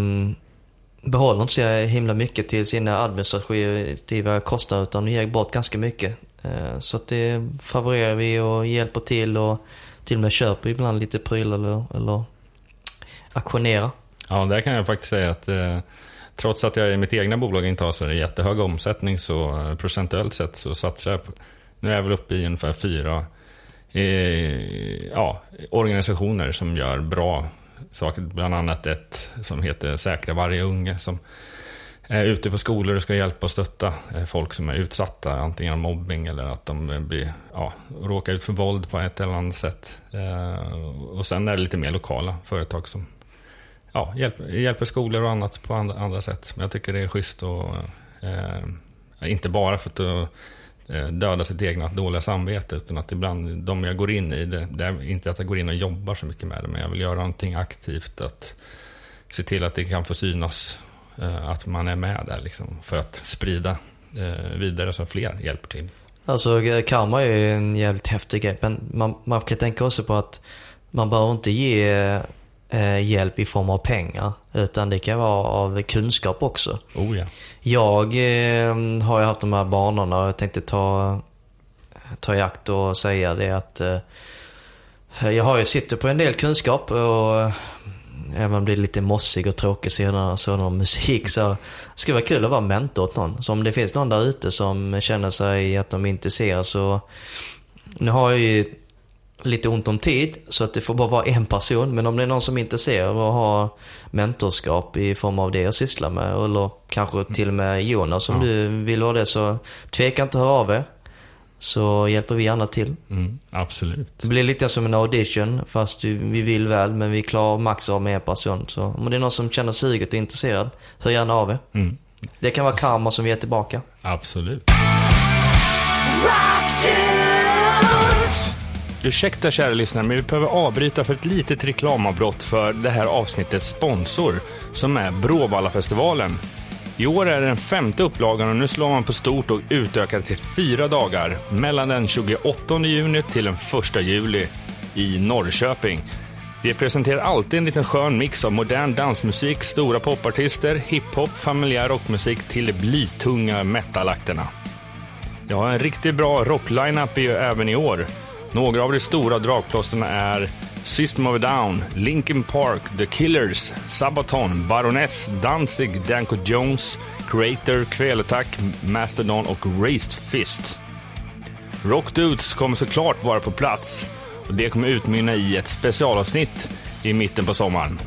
behåller inte så himla mycket till sina administrativa kostnader utan ger bort ganska mycket. Eh, så att det favorerar vi och hjälper till och till och med köper ibland lite prylar eller, eller aktionerar. Ja, där kan jag faktiskt säga att eh, trots att jag i mitt egna bolag inte har så jättehög omsättning så eh, procentuellt sett så satsar jag på, nu är jag väl uppe i ungefär fyra eh, ja, organisationer som gör bra saker. Bland annat ett som heter Säkra varje unge som är ute på skolor och ska hjälpa och stötta eh, folk som är utsatta, antingen av mobbing eller att de eh, blir, ja, råkar ut för våld på ett eller annat sätt. Eh, och sen är det lite mer lokala företag som ja, hjälper, hjälper skolor och annat på andra, andra sätt. Men jag tycker det är schysst och eh, inte bara för att Eh, döda sitt egna dåliga samvete. Utan att ibland, de jag går in i, det, det är inte att jag går in och jobbar så mycket med det, men jag vill göra någonting aktivt. Att se till att det kan få synas eh, att man är med där liksom, för att sprida eh, vidare så fler hjälper till. Alltså eh, karma är ju en jävligt häftig grej, men man, man kan tänka också på att man behöver inte ge hjälp i form av pengar. Utan det kan vara av kunskap också. Oh ja. Jag eh, har ju haft de här banorna och jag tänkte ta, ta i akt och säga det att eh, jag har ju sitter på en del kunskap och eh, även om det är lite mossig och tråkig sådan, sådan musik så det skulle vara kul att vara mentor åt någon. Så om det finns någon där ute som känner sig att de är intresserade så nu har jag ju lite ont om tid så att det får bara vara en person. Men om det är någon som är intresserad av att ha mentorskap i form av det jag sysslar med eller kanske till och med Jonas om ja. du vill vara det så tveka inte att höra av er. Så hjälper vi gärna till. Mm, absolut. Det blir lite som en audition fast vi vill väl men vi klarar max av med en person. Så om det är någon som känner suget och är intresserad, hör gärna av er. Mm. Det kan vara karma som vi är tillbaka. Absolut. Ursäkta kära lyssnare, men vi behöver avbryta för ett litet reklamavbrott för det här avsnittets sponsor, som är Bråvallafestivalen. I år är det den femte upplagan och nu slår man på stort och utökar till fyra dagar mellan den 28 juni till den 1 juli i Norrköping. Vi presenterar alltid en liten skön mix av modern dansmusik, stora popartister, hiphop, familjär rockmusik till de blytunga metalakterna. Jag har en riktigt bra rocklineup även i år. Några av de stora dragplåsterna är System of a Down, Linkin Park, The Killers, Sabaton, Baroness, Danzig, Danko Jones, Creator, Kvälletack, Mastodon och Raised Fist. Rock Dudes kommer såklart vara på plats och det kommer utmynna i ett specialavsnitt i mitten på sommaren.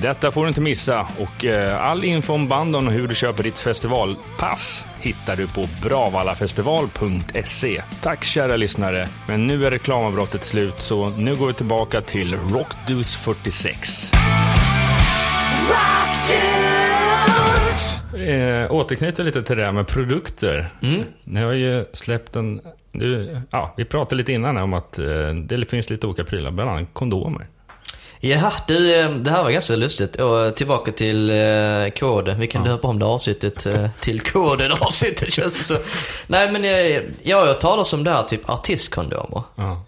Detta får du inte missa och eh, all info om banden och hur du köper ditt festivalpass hittar du på bravallafestival.se. Tack kära lyssnare, men nu är reklamavbrottet slut så nu går vi tillbaka till Rockdus 46. Eh, återknyter lite till det här med produkter. Mm. Ni har ju släppt en... Du, ja, vi pratade lite innan om att eh, det finns lite olika prylar, bland annat kondomer. Ja, det, det här var ganska lustigt. Och tillbaka till eh, koden. Vi kan döpa om det avsnittet eh, till koden avsnittet känns det så. Nej men jag, jag har talas om det här typ artistkondomer. Ja.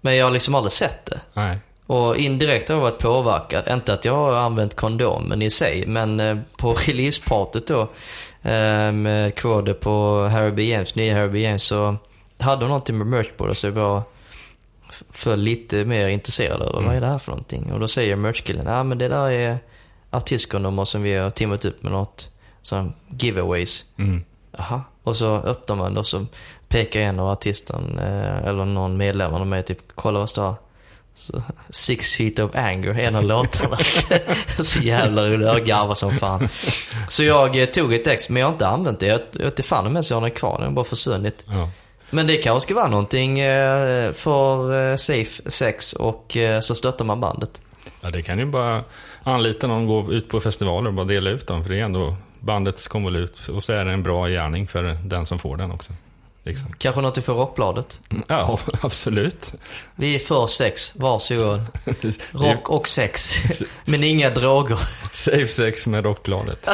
Men jag har liksom aldrig sett det. Nej. Och indirekt har jag varit påverkad. Inte att jag har använt kondomen i sig, men eh, på releasepartyt då eh, med koder på Harry B. James, nya Harry B. James, så hade de någonting med merch på det så jag f- för lite mer intresserad över vad är det här för någonting. Och då säger merchkillen, ja men det där är artistkondomer som vi har teamat upp med något, sån giveaways. Mm. Och så öppnar man och så pekar en av artisten, eh, eller någon medlem av mig, typ kolla vad står så, Six feet of anger, en av låtarna. så jävla roligt, jag garvar som fan. Så jag eh, tog ett ex, men jag har inte använt det. Jag jag vet inte fan om ens jag har den kvar, den har bara försvunnit. Ja. Men det kanske ska vara någonting eh, för eh, safe sex och eh, så stöttar man bandet. ja, det kan ju bara anlita någon, gå ut på festivaler och bara dela ut dem. För det är ändå bandets konvolut. Och så är det en bra gärning för den som får den också. Liksom. Kanske något för Rockbladet. Ja, absolut. Vi är för sex, varsågod. Rock och sex. Men inga droger. Safe sex med Rockbladet.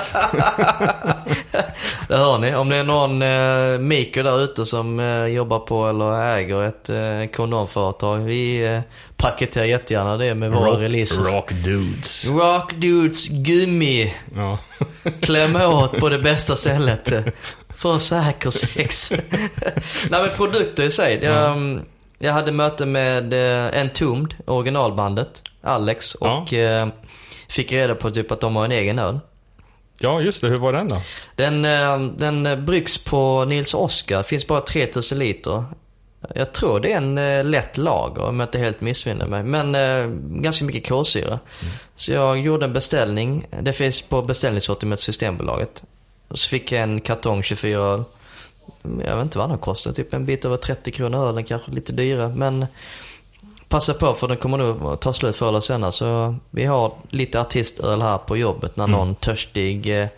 Det hör ni. Om det är någon eh, Miko där ute som eh, jobbar på eller äger ett eh, kondomföretag. Vi eh, paketerar jättegärna det med våra releaser. rock dudes. Rock Dudes Gummi. Ja. Klämma åt på det bästa stället. För säker sex. Nej men produkter i sig. Jag, mm, jag hade möte med eh, Entombed, originalbandet, Alex. Ja. Och eh, fick reda på typ att de har en egen öl. ja, just det. Hur var den då? Den, eh, den bryggs på Nils Oskar. finns bara 3000 liter. Jag tror det är en eh, lätt lager om jag inte helt missminner mig. Men eh, ganska mycket kolsyra. Så jag gjorde en beställning. Det finns på beställningssortiment Systembolaget. Och så fick jag en kartong 24 öl. Jag vet inte vad den kostar. Typ en bit över 30 kronor ölen kanske lite dyrare. Men passa på för den kommer nog ta slut förr eller senare. Så vi har lite artistöl här på jobbet när någon törstig eh,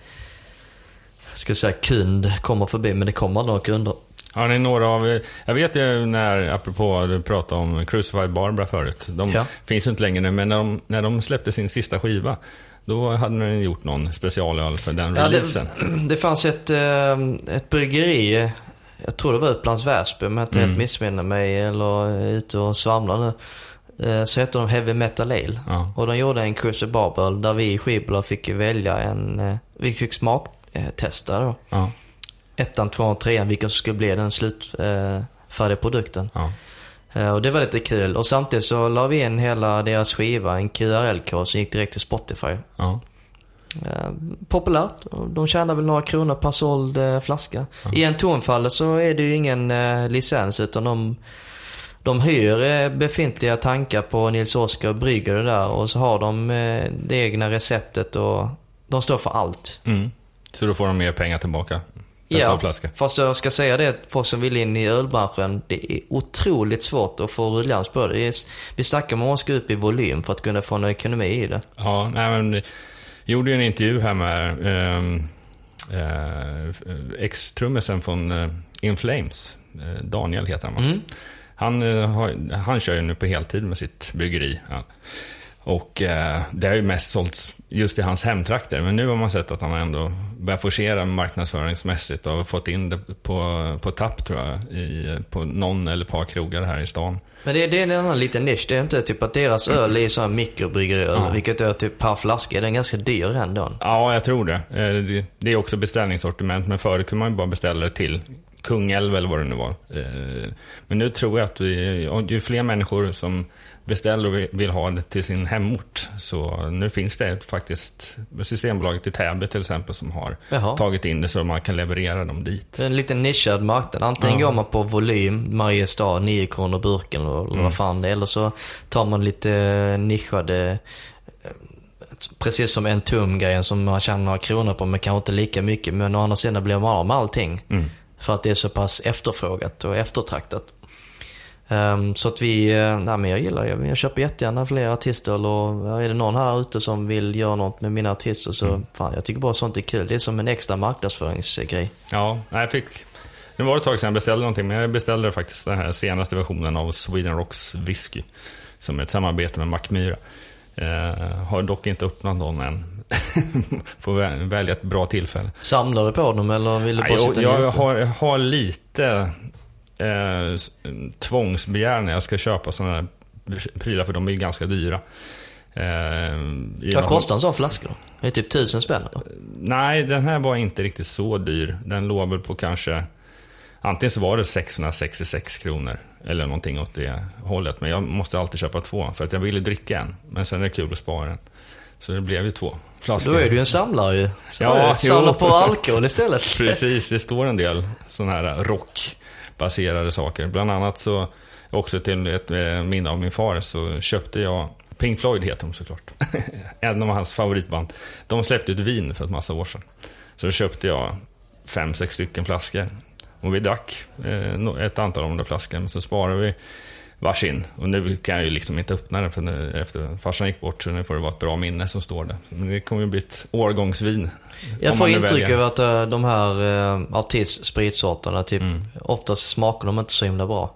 ska säga kund kommer förbi, men det kommer några kunder. Har ni några av... Jag vet ju när, apropå du pratade om Crucified Barbara förut. De Ja. finns ju inte längre nu, men när de, när de släppte sin sista skiva, då hade ni gjort någon specialöl för den Ja, releasen. det, det fanns ett, eh, ett bryggeri, jag tror det var Upplands Väsby om jag inte helt missminner mig, eller ute och svamlar nu. Eh, Så hette de Heavy Metal Ale. Ja. Och de gjorde en Crucial Barbel där vi i skivbolag fick välja en, eh, vi fick smaktesta då. Ja, Ettan, tvåan, trean, vilken som skulle bli den slutfärdiga produkten. ja. Eh, Och det var lite kul. Och samtidigt så la vi in hela deras skiva, en QRL-kod som gick direkt till Spotify. ja. Eh, populärt. De tjänar väl några kronor per såld eh, flaska. I en tonfallet så är det ju ingen eh, licens utan de, de hyr befintliga tankar på Nils Oskar och brygger det där och så har de det egna receptet och de står för allt. Mm. Så då får de mer pengar tillbaka. Ja, flaska. fast jag ska säga det, folk som vill in i ölbranschen, det är otroligt svårt att få ruljans på det. det är, vi snackar om att man ska upp i volym för att kunna få någon ekonomi i det. Ja, nej men... Jag gjorde ju en intervju här med ehm, eh, ex-trummisen från eh, In Flames. Eh, Daniel heter han va? Mm. Han, han kör ju nu på heltid med sitt bryggeri. Ja. Och eh, det har ju mest sålts just i hans hemtrakter. Men nu har man sett att han ändå börjat forcera marknadsföringsmässigt och fått in det på, på tapp tror jag. I, på någon eller ett par krogar här i stan. Men det, det är en annan liten nisch. Det är inte typ att deras öl är sån mikrobryggeriöl, Ja. vilket är typ per flaska. Den är ganska dyr ändå. Ja, jag tror det. Eh, det. Det är också beställningssortiment, men förut kunde man ju bara beställa det till Kungälv eller vad det nu var. Eh, Men nu tror jag att vi, ju fler människor som beställer och vill ha det till sin hemort. Så nu finns det faktiskt Systembolaget i Täby till exempel som har Jaha. tagit in det så man kan leverera dem dit. Det är en liten nischad marknad. Antingen Ja. går man på volym, Mariestad, 9 kronor burken eller Mm. vad fan det är. Eller så tar man lite nischade, eh, precis som en tum-grejen som man tjänar några kronor på men kanske inte lika mycket. Men å andra sidan blir man av med allting. Mm. För att det är så pass efterfrågat och eftertraktat. Ehm, så att vi, uh, nej men jag gillar jag, jag köper jättegärna fler artister och är det någon här ute som vill göra något med mina artister så fan jag tycker bara sånt är kul. Det är som en extra marknadsföringsgrej. Ja, jag fick... Nu var det ett tag sedan jag beställde någonting, men jag beställde faktiskt den här senaste versionen av Sweden Rocks whisky. Som är ett samarbete med Mackmyra. Eh, har dock inte öppnat någon än. Får vä- välja ett bra tillfälle. Samlar du på dem eller vill du bara Nej, sitta jag, jag, har, jag har lite eh, tvångsbegär när jag ska köpa sådana här prylar, för de är ju ganska dyra. Eh, Vad kostar en sån flaska då? Det är typ tusen spänn eller? Nej, den här var inte riktigt så dyr. Den låg väl på kanske... Antingen så var det 666 kronor eller någonting åt det hållet. Men jag måste alltid köpa två för att jag ville dricka en. Men sen är det kul att spara en. Så det blev ju två flaskor. Då är du ju en samlare ju. Så Ja, ja, Samla jo. på alkohol istället. Precis, det står en del sådana här baserade saker. Bland annat så, också till ett eh, minne av min far, så köpte jag Pink Floyd heter de såklart. en av hans favoritband. De släppte ut vin för ett massa år sedan. Så då köpte jag fem, sex stycken flaskor. Och vi drack eh, ett antal av de där flaskorna, men så sparade vi varsin. Och nu kan jag ju liksom inte öppna den för nu, efter farsan gick bort, så nu får det vara ett bra minne som står där. Men det kommer ju bli ett årgångsvin. Jag får intryck av att eh, de här uh, artistspritsorterna, typ, Mm. oftast smakar de inte så himla bra.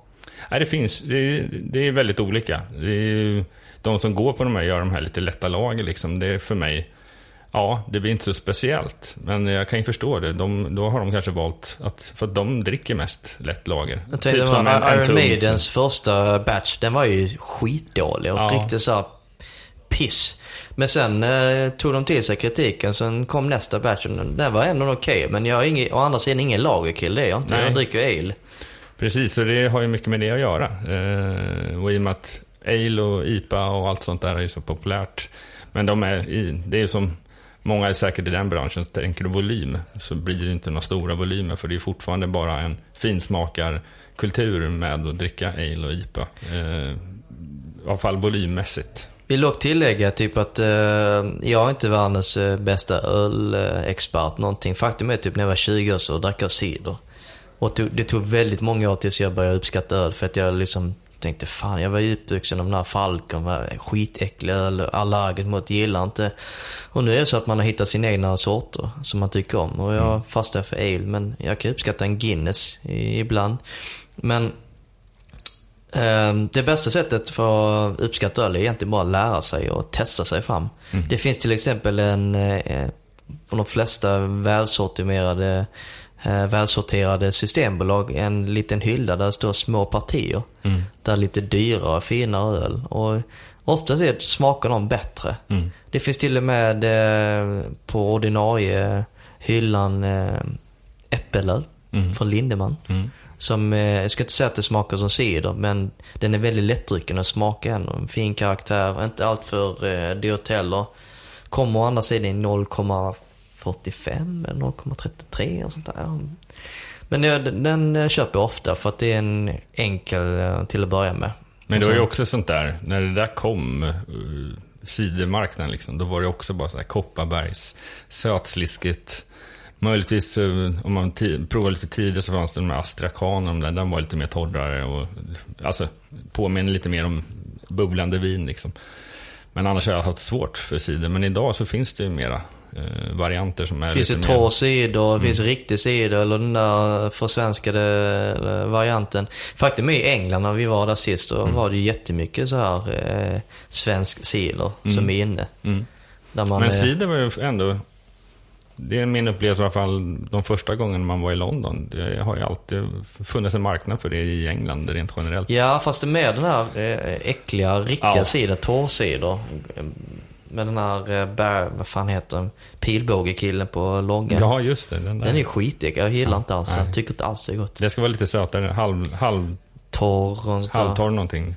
Nej, det finns. Det är, det är väldigt olika. Det är, de som går på de här gör de här lite lätta lager liksom. Det är för mig, ja, det blir inte så speciellt. Men jag kan ju förstå det. De, då har de kanske valt att, för att de dricker mest lätt lager. Jag typ som en- en Iron Maidens första batch, den var ju skitdålig och Ja. riktigt så piss. Men sen eh, tog de till sig kritiken, sen kom nästa batch och den var ändå okej. Men jag är ingen, å andra sidan ingen lagerkille, det är jag inte. Nej. Jag dricker ale. Precis, så det har ju mycket med det att göra. Eh, och i och med att ale och IPA och allt sånt där är ju så populärt. Men de är i, det är som, många är säkert i den branschen, så tänker du volym så blir det inte några stora volymer för det är fortfarande bara en finsmakarkultur med att dricka ale och IPA. Eh, I alla fall volymmässigt. Vill dock tillägga typ att eh, jag är inte världens eh, bästa ölexpert någonting. Faktum är typ när jag var 20 år så drack jag cider. Och tog, det tog väldigt många år tills jag började uppskatta öl för att jag liksom tänkte fan jag var ju uppvuxen av den här Falcon, var skitäcklig öl, allergisk mot, gillar inte. Och nu är det så att man har hittat sina egna sorter som man tycker om. Och jag fastnar för ale men jag kan uppskatta en Guinness ibland. Men Det bästa sättet för att uppskatta öl är egentligen bara att lära sig och testa sig fram. Det finns till exempel en, eh, på de flesta välsorterade, eh, välsorterade systembolag, en liten hylla där det står små partier. Där är lite dyrare, finare öl. Och oftast är smakar de bättre. Det finns till och med eh, på ordinarie hyllan eh, äppelöl från Lindeman. Som, eh, jag ska inte säga att det smakar som cider, men den är väldigt lättdrucken och smakar ändå en fin karaktär. Inte allt för eh, dyrt heller. Kommer å andra sidan i 0,45 eller 0,33 och sånt där. Men den, den eh, köper jag ofta för att det är en enkel eh, till att börja med. Men det var ju också sånt där, när det där kom, cidermarknaden liksom, då var det också bara så här Kopparbergs, sötsliskigt. Möjligtvis, eh, om man provade lite tidigare så fanns det de här Astrakanen, där, den var lite mer torrare och alltså påminner lite mer om bubblande vin liksom. Men annars har jag haft svårt för cider, men idag så finns det ju mera eh, varianter som är Det finns ju lite torr mer... cider, det finns riktig cider eller den där försvenskade eh, varianten. Faktum är i England när vi var där sist, då var det ju jättemycket så här eh, svensk cider som är inne. Mm. Man, Men cider var ju ändå... Det är min upplevelse i alla fall de första gångerna man var i London. Det har ju alltid funnits en marknad för det i England rent generellt. Ja, fast det mer den här eh, äckliga, riktiga Ja. cider, torrcider. Med den här, eh, bär, vad fan heter den? Pilbågekillen på loggan. Ja, just det. Den, där. Den är skitäcklig, jag gillar inte alls den. tycker inte alls det är gott. Det ska vara lite sötare, halv, halv, Torr och halvtorr någonting.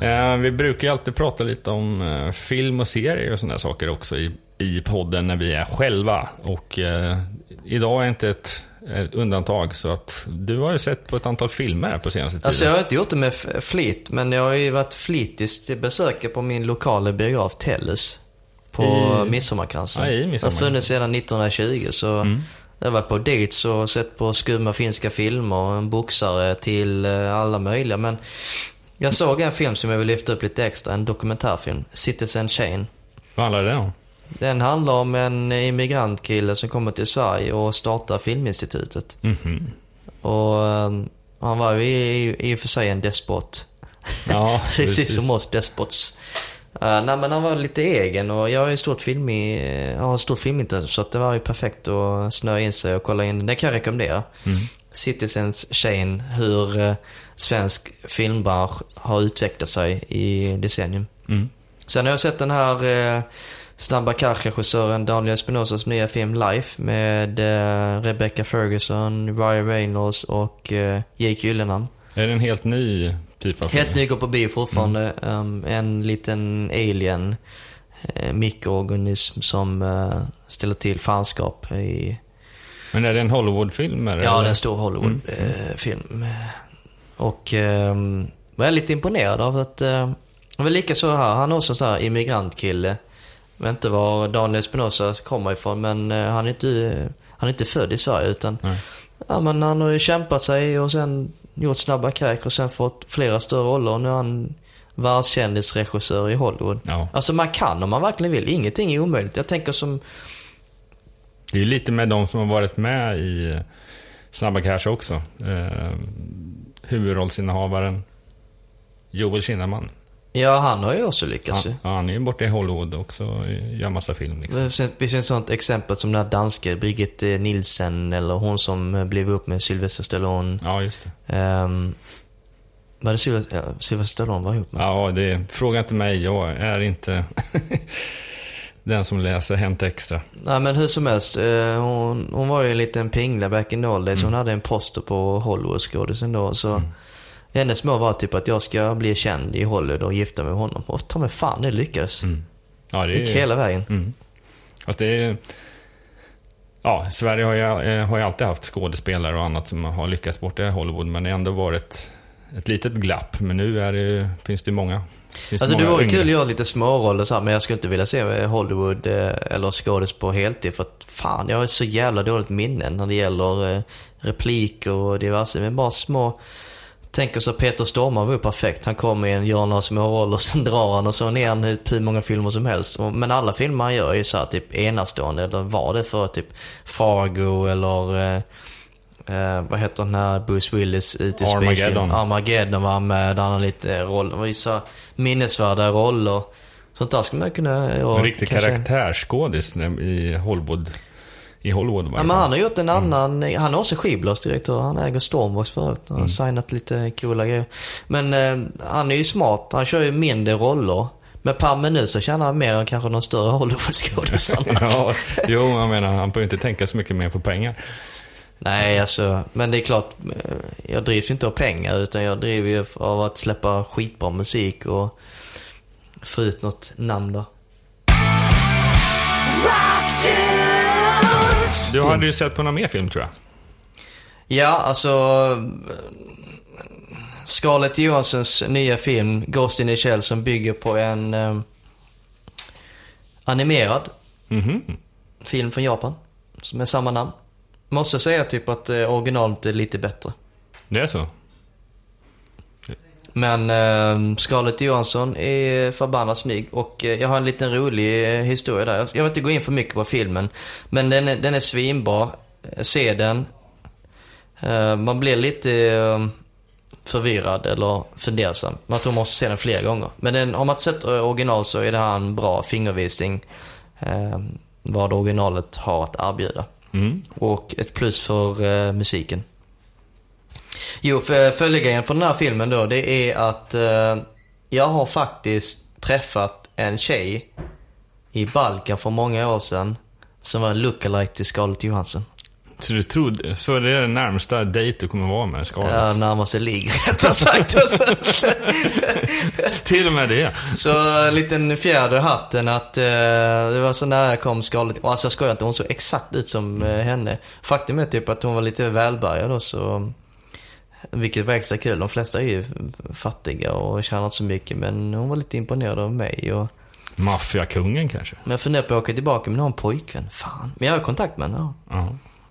Eh, vi brukar ju alltid prata lite om eh, film och serier och sådana saker också i, i podden när vi är själva. Och eh, idag är inte ett undantag. Så att du har ju sett på ett antal filmer här på senaste tiden. Alltså jag har inte gjort det med flit, men jag har ju varit flitigt besökare på min lokala biograf Tellus. På I- Midsommarkransen. Ja, i Det har Midsommarkransen. funnits sedan 1920 så Mm. jag har varit på dates och sett på skumma finska filmer, en boxare till eh, alla möjliga. Men jag såg en film som jag vill lyfta upp lite extra, en dokumentärfilm, Citizen Shane. Vad handlar det om? Den handlar om en immigrantkille som kommer till Sverige och startar Filminstitutet. Mhm. Och eh, han var ju i, i och för sig en despot. Ja, Precis som oss despots. Uh, nej men han var lite egen och jag är stort film i, jag har stort filmintresse så att det var ju perfekt att snöa in sig och kolla in. Det kan jag rekommendera. Mm. Citizens Shane, hur eh, svensk filmbransch har utvecklat sig i decennium. Mm. Sen har jag sett den här eh, snabba regissören Daniel Espinosas nya film Life med eh, Rebecca Ferguson, Ryan Reynolds och eh, Jake Gyllenhammar. Är det en helt ny typ av film? Helt ny går på bio fortfarande. Um, en liten alien eh, mikroorganism som eh, ställer till fanskap i... Men är det en Hollywoodfilm? Ja, det är en stor Hollywood-film. Och jag är lite imponerad av att... Det var lika så här, han är också en sån här immigrantkille. Jag vet inte var Daniel Espinosa kommer ifrån, men eh, han är inte, han är inte född i Sverige utan... Nej. Ja, men han har ju kämpat sig och sen gjort snabba crack och sen fått flera större roller. Och nu är han världskändisregissör i Hollywood. Ja. Alltså man kan om man verkligen vill. Ingenting är omöjligt. Jag tänker som... Det är lite med de som har varit med i Snabba Cash också. Eh, huvudrollsinnehavaren Joel Kinnaman. Ja, han har ju också lyckats Ja, ju. ja, han är ju borta i Hollywood också och gör massa film. Liksom. Det finns- Det ett sånt exempel som den här danske Brigitte Nielsen eller hon som eh, blev upp med Sylvester Stallone. Ja, just det. Um, var det Sylvester, Sylvester Stallone var ihop med? Ja, det fråga inte mig. Jag är inte den som läser Hänt Extra. Nej men hur som helst, eh, hon, hon var ju en liten pingla back in the old days. Hon hade en poster på Hollywood-skådisen då. Så hennes mål var typ att jag ska bli känd i Hollywood och gifta mig med honom. Och ta mig fan, det lyckades. Mm. Ja, det Gick hela vägen. Mm. Fast det är... Ja, Sverige har ju, eh, har ju alltid haft skådespelare och annat som har lyckats borta i Hollywood, men det har ändå varit ett litet glapp. Men nu är det, finns det ju många. Alltså det vore yngre. kul att göra lite småroller så här, men jag skulle inte vilja se Hollywood eh, eller skådis på heltid. För att fan, jag har så jävla dåligt minne när det gäller eh, repliker och diverse. Men bara små... Tänk så Peter Stormare var ju perfekt. Han kommer in, gör några små roller, sen drar han och så ner han hur många filmer som helst. Men alla filmer han gör är ju så här, typ enastående. Eller var det för typ Fargo eller... Eh, eh, vad heter den här Bruce Willis ute i Armageddon. Armageddon var med. Där han lite roller. Det var ju så minnesvärda roller. Sånt där skulle man kunna... ja, En riktig kanske- karaktärsskådis i Hollywood. I Hollywood Ja, men han har gjort en annan, han är också skivbolagsdirektör. Han äger Stormbox förut. Han har signat lite coola grejer. Men eh, han är ju smart. Han kör ju mindre roller. Men per minut så tjänar han mer än kanske de större Hollywoodskådisarna. Ja, jo, jag menar, han behöver inte tänka så mycket mer på pengar. Nej, alltså. Men det är klart. eh, Jag drivs inte av pengar. Utan jag driver ju av att släppa skitbra musik och få ut något namn där. Du hade ju sett på någon mer film tror jag. Ja, alltså... Scarlett Johanssons nya film Ghost in the Shell som bygger på en eh, animerad Mhm. film från Japan. Med samma namn. Måste säga typ att eh, originalet är lite bättre. Det är så? Men eh, Scarlett Johansson är förbannat snygg och eh, jag har en liten rolig eh, historia där. Jag- Jag vill inte gå in för mycket på filmen. Men den är, den är svinbra. Eh, Se den. Eh, man blir lite eh, förvirrad eller fundersam. Man tror man måste se den flera gånger. Men den, har man inte sett original så är det här en bra fingervisning. Eh, vad originalet har att erbjuda. Mm. Och ett plus för eh, musiken. Jo, för följegrejen för den här filmen då, det är att eh, jag har faktiskt träffat en tjej i Balkan för många år sedan som var en lookalike till Scarlett Johansson. Så du trodde, så det är den närmsta dejt du kommer vara med Scarlett? Ja, närmaste ligg rättare sagt. Till och med det. Så en liten fjäder i hatten att eh, det var så nära jag kom. Och alltså jag skojar inte, hon såg exakt ut som eh, henne. Faktum är typ att hon var lite välbärgad då så. Vilket var extra kul. De flesta är ju fattiga och tjänar inte så mycket. Men hon var lite imponerad av mig. Och, Maffiakungen kanske? men jag funderar på att åka tillbaka men har en pojkvän. Fan. Men jag har kontakt med henne. Ja, Ja,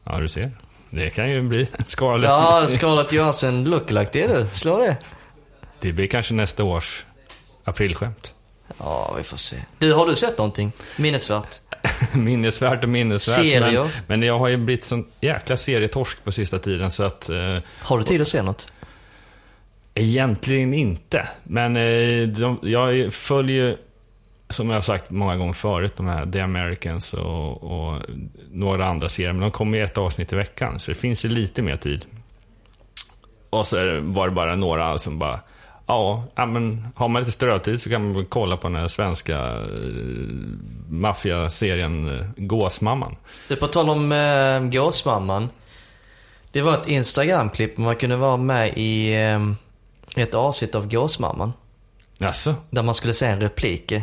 ja du ser. Det kan ju bli Scarlett. ja Scarlett Johansson lookalike det är du. Slå det. Det blir kanske nästa års aprilskämt. Ja, vi får se. Du, har du sett någonting minnesvärt? minnesvärt och minnesvärt. Serier. Men, men jag har ju blivit sån jäkla serietorsk på sista tiden så att... Eh, Har du tid att se något? egentligen inte. Men eh, de, jag följer, som jag har sagt många gånger förut, de här The Americans och, och några andra serier. Men de kommer ju ett avsnitt i veckan, så det finns ju lite mer tid. Och så var det bara några som bara... Ja, men har man lite strötid så kan man kolla på den här svenska eh, maffiaserien eh, Gåsmamman. Du, på tal om eh, Gåsmamman. Det var ett Instagram-klipp man kunde vara med i eh, ett avsnitt av Gåsmamman. Jaså, Där man skulle säga en replik.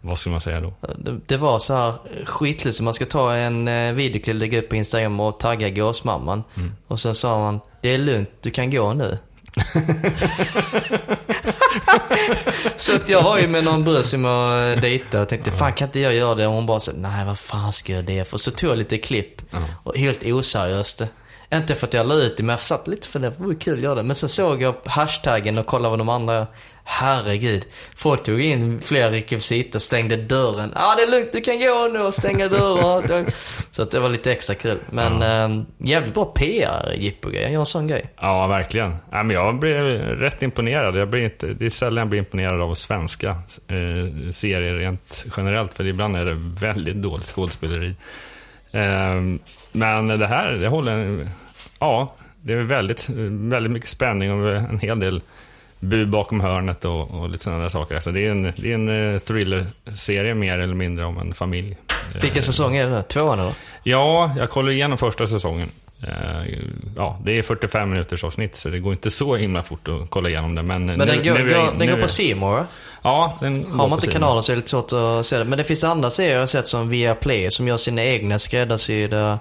Vad ska man säga då? Det, det var så här skitligt man ska ta en eh, videoklipp, lägga upp på Instagram och tagga Gåsmamman. Och sen sa man, det är lugnt, du kan gå nu. så att jag var ju med någon brud som jag eh, dejtade och tänkte, fan kan inte jag göra det? Och hon bara så, nej vad fan ska jag det för? Så tog jag lite klipp. Och helt oseriöst. Inte för att jag la ut det, men jag satt lite för det. Det var kul att göra det. Men sen såg jag hashtaggen och kollade vad de andra Herregud. Folk tog in fler rekvisita, stängde dörren. Ja, ah, det är lugnt, du kan gå nu och stänga dörren. Så att det var lite extra kul. Men eh, jävligt bra PR, Jippo-grej. Gör en sån grej. Ja, verkligen. Ja, men jag blev rätt imponerad. Jag blir inte, det är sällan jag blir imponerad av svenska eh, serier rent generellt, för ibland är det väldigt dåligt skådespeleri. Eh, men det här, det håller... Ja, det är väldigt, väldigt mycket spänning och en hel del bu bakom hörnet och, och lite sådana där saker. Alltså det är en, det är en eh, thriller-serie mer eller mindre om en familj. Eh, Vilken säsong är det nu? Tvåan eller? Ja, jag kollade igenom första säsongen. Eh, Ja, det är 45 minuters avsnitt, så det går inte så himla fort att kolla igenom det. Men, Men den, går, jag går, den nu går på More, va? Ja, den Har man inte kanalen så är det lite svårt att se det. Men det finns andra serier jag har sett som Viaplay som gör sina egna skräddarsydda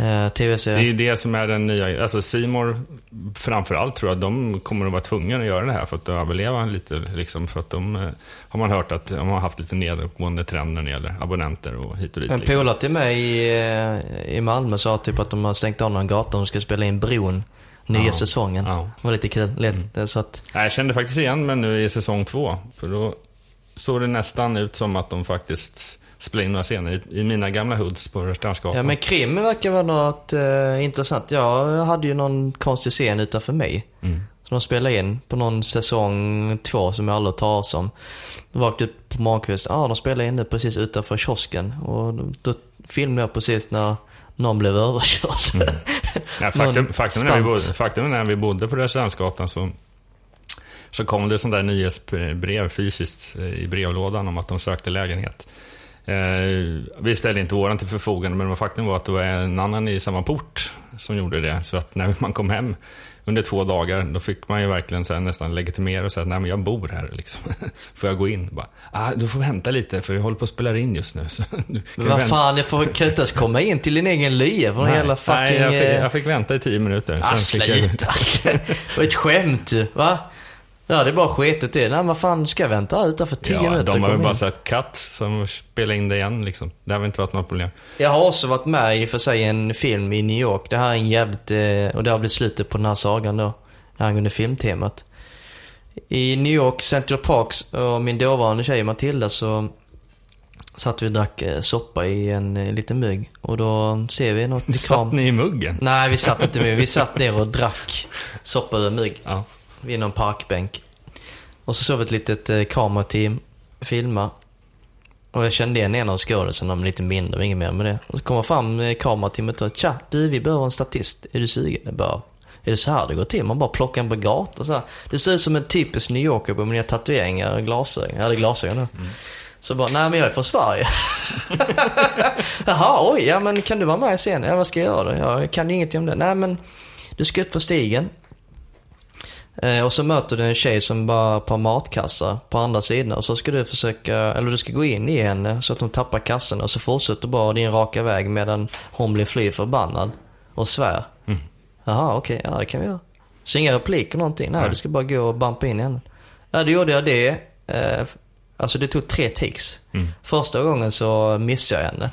eh, Det är ju det som är den nya, alltså Simor framförallt tror jag, de kommer att vara tvungna att göra det här för att överleva lite liksom. För att de, eh, har man hört att de har haft lite nedåtgående trend när det gäller abonnenter och hit och dit. En liksom. polare till mig i, eh, i Malmö sa typ att de har stängt av någon gata och de ska spela in Bron. Nya Ja. säsongen. Ja. Det var lite kul. Lätt, Så att, Jag kände faktiskt igen men nu i säsong två. För då såg det nästan ut som att de faktiskt spelade in några scener i, i mina gamla hoods på Rörstrandsgatan. ja men krim verkar vara något eh, intressant. Jag hade ju någon konstig scen utanför mig. Mm. Som de spelade in på någon säsong två som jag aldrig hört talas om. Vaknade upp på morgonkvisten. Ja, ah, de spelade in nu precis utanför kiosken. Och då, filmade jag precis när någon blev överkörd. Ja, faktum, faktum, när vi bodde, faktum är när vi bodde på Rörstrandsgatan så, så kom det sånt där nyhetsbrev fysiskt eh, i brevlådan om att de sökte lägenhet. Eh, vi ställde inte våran till förfogande, men faktum var att det var en annan i samma port som gjorde det. Så att när man kom hem under två dagar, då fick man ju verkligen så nästan legitimera och säga nej men jag bor här liksom. Får jag gå in? Bara, ah, du får vänta lite för vi håller på att spela in just nu. Så Men vad vänta." fan, jag får, kan inte ens komma in till din egen lya Nej, hela fucking... nej jag, fick, eh, jag fick vänta i tio minuter. Ah, jag- sluta. Det var ett skämt va? Ja, det är bara skitet det. Nej, vad fan, ska jag vänta utanför tio Ja, minuter? de har väl bara sett katt som spelar in det igen liksom. Det har väl inte varit något problem. Jag har också varit med i för sig en film i New York. Det här är en jävligt, eh, och det har blivit slutet på den här sagan då. Angående filmtemat. I New York, Central Parks och min dåvarande tjej Matilda så satt vi och drack eh, soppa i en eh, liten mugg. Och då ser vi något i Satt ni i muggen? Nej, vi satt inte med. Vi satt ner och drack soppa ur mugg. Ja. Vid någon parkbänk. Och så såg vi ett litet eh, kamerateam filma. Och jag kände igen en av skådisarna, men lite mindre, inget mer med det. Och så kommer fram eh, kamerateamet och tja, du vi behöver en statist. Är du sugen? Jag bara, är det så här det går till? Man bara plockar en på gatan så här. Det ser ut som en typisk New Yorker med mina tatueringar och glasögon. Jag hade glasögon då. Så bara, nej men jag är från Sverige. Jaha, oj, ja men kan du vara med sen? Ja, vad ska jag göra då? Ja, jag kan ju ingenting om det. Nej men, du ska ut på stigen. Eh, och så möter du en tjej som bara par matkassar på andra sidan. Och så ska du försöka, eller du ska gå in i henne så att hon tappar kassan. Och så fortsätter bara din raka väg medan hon blir fly förbannad. Och svär. Mm. Jaha, okej, ja det kan vi göra. Så inga repliker någonting. Nej, Nej. du ska bara gå och bumpa in i henne. Ja, då gjorde jag det. Eh, alltså det tog tre takes. Mm. Första gången så missade jag henne.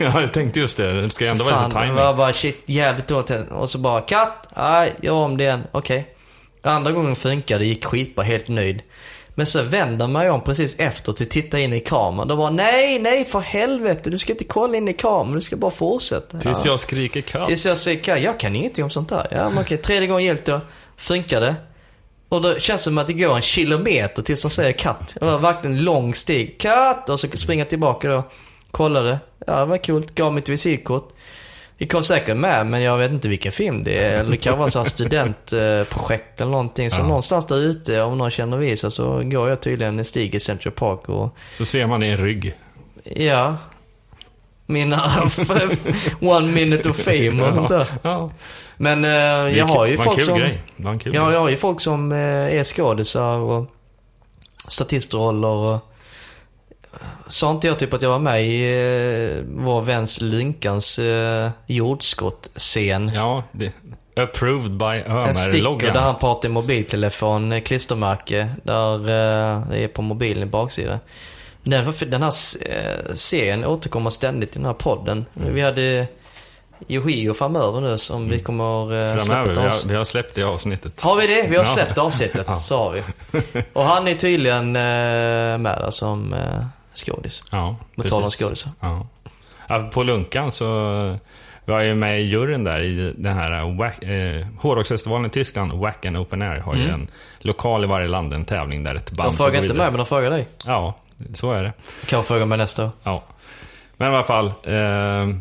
ja, jag tänkte just det. Det ska ju ändå Så vara lite Det timing. var bara shit, jävligt dåligt. Och så bara katt, nej, gör om det igen. Okej. Andra gången funkade, gick skitbra, helt nöjd. Men så vänder man om precis efter till titta in i kameran. Då bara nej, nej för helvete. Du ska inte kolla in i kameran, du ska bara fortsätta. Tills Ja. jag skriker katt. Tills jag säger katt. Jag kan ingenting om sånt där. Ja, men okej. Tredje gången gillt då. Funkade. Och då känns det som att det går en kilometer tills de säger katt. Det var verkligen en lång stig. Katt! Och så springer jag tillbaka då. Kollade. Ja, det var kul. Gav mitt visitkort. Vi kom säkert med, men jag vet inte vilken film det är. Eller det kan vara så här studentprojekt eller någonting. Så Ja. någonstans där ute, om någon känner visa, så går jag tydligen en stig i Central Park och Så ser man en rygg. Ja. Mina one minute of fame och sånt där. Ja. Men eh, Det jag har ju folk som... grej. Det kul Ja, jag har ju folk som eh, är skådisar och statistroller och... Sa inte jag typ att jag var med i eh, vår väns Lynkans eh, jordskottscen? Ja, det, approved by En sticker Ömer-loggan. där han pratar i mobiltelefon, eh, klistermärke, där eh, det är på mobilen i baksidan. Den, den här eh, serien återkommer ständigt i den här podden. Mm. Vi hade Yohio framöver nu som vi kommer eh, släppa Framöver, ett vi har, avsnitt. vi har släppt det avsnittet. Har vi det? Vi har Ja. släppt avsnittet, Ja. sa vi. Och han är tydligen eh, med där som eh, skådis. Ja, På tal om skådisar. Ja. Ja, på Lunkan så var jag ju med i juryn där i den här eh, Wack- eh, hårdrocksfestivalen i Tyskland, Wacken Open Air, har ju Mm. en lokal i varje land, en tävling där ett band De frågar inte mig, men de frågar dig. Ja, så är det. Kan jag fråga mig nästa år. Ja. Men i alla fall. Eh,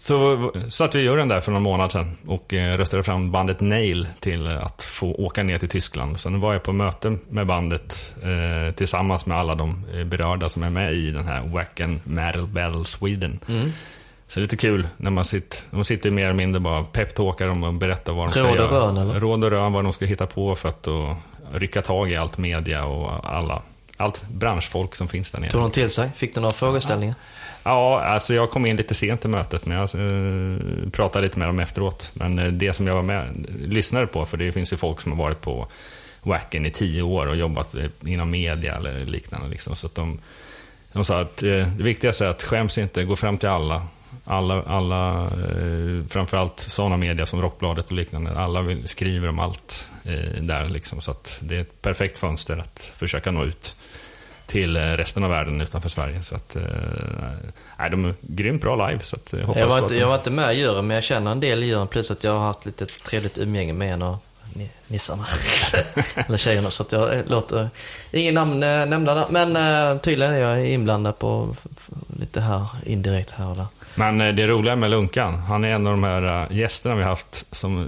så satt vi i juryn där för någon månad sedan och eh, röstade fram bandet Nail till att få åka ner till Tyskland. Sen var jag på möte med bandet eh, tillsammans med alla de eh, berörda som är med i den här Wacken Metal Battle Sweden. Mm. Så det är lite kul när man sitter, de sitter mer eller mindre bara peptalkar om och berättar vad de ska Råd och göra. rön, eller? Råd och rön, vad de ska hitta på för att och, rycka tag i allt media och alla, allt branschfolk som finns där nere. Tog de till sig? Fick du några frågeställningar? Ja, alltså jag kom in lite sent i mötet, men jag eh, pratade lite med dem efteråt. Men eh, det som jag var med, lyssnade på, för det finns ju folk som har varit på Wacken i tio år och jobbat eh, inom media eller liknande. Liksom. Så att de, de sa att eh, det viktigaste är att skäms inte, gå fram till alla. Alla, alla eh, framförallt sådana media som Rockbladet och liknande, alla vill, skriver om allt eh, där. Liksom, så att det är ett perfekt fönster att försöka nå ut till eh, resten av världen utanför Sverige. Så att, eh, nej, de är grymt bra live. Så att, jag hoppas Jag var, inte, jag var inte med i juryn, men jag känner en del i juryn. Plus att jag har haft lite trevligt umgänge med en av ni- nissarna. Eller tjejerna. Så att jag eh, låter ingen namn eh, nämnda. Men eh, tydligen är jag inblandad på lite här, indirekt här och där. Men eh, det roliga med Lunkan, han är en av de här eh, gästerna vi har haft som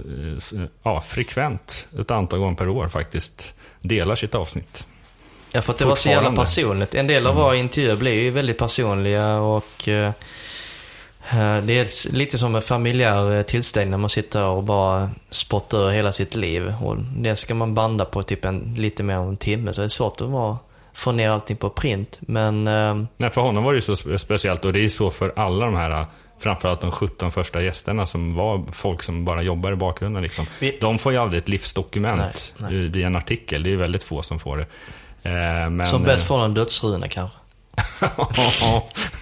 eh, ja, frekvent ett antal gånger per år faktiskt delar sitt avsnitt. Ja, för att det var så jävla personligt. En del av våra intervjuer blir ju väldigt personliga och eh, eh, det är lite som en familjär eh, tillställning när man sitter och bara spottar ur hela sitt liv. Och det ska man banda på typ en, lite mer än en timme, så det är svårt att vara, få ner allting på print. Men eh, Nej, för honom var det ju så spe- speciellt och det är så för alla de här, eh, framförallt de 17 första gästerna som var folk som bara jobbar i bakgrunden. Liksom. Vi- De får ju aldrig ett livsdokument Nej, nej. via en artikel, det är väldigt få som får det. Eh, Men, som bäst eh, får en dödsruna kanske.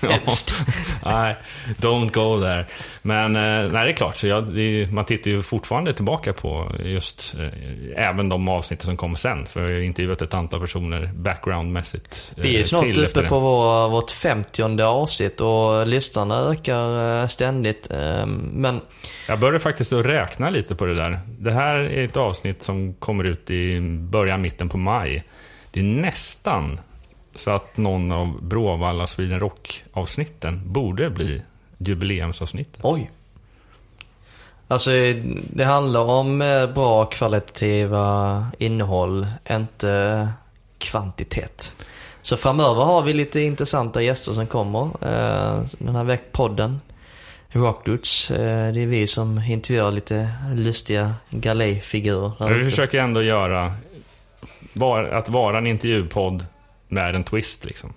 Nej, don't go there. Men eh, nej, det är klart, så jag, är, man tittar ju fortfarande tillbaka på just eh, även de avsnitt som kom sen. För jag har intervjuat ett antal personer backgroundmässigt. eh, Vi är snart uppe på vår, vårt femtionde avsnitt och lyssnarna ökar ständigt. Eh, Men Jag började faktiskt att räkna lite på det där. Det här är ett avsnitt som kommer ut i början, mitten på maj. Det är nästan så att någon av Bråvalla Sweden Rock-avsnitten borde bli jubileumsavsnittet. Oj. Alltså, det handlar om eh, bra kvalitativa innehåll, inte kvantitet. Så framöver har vi lite intressanta gäster som kommer. Eh, den här veckpodden, Rockdudes. Eh, det är vi som intervjuar lite lustiga galejfigurer. Vi försöker ändå göra, var, att vara en intervjupodd med en twist liksom.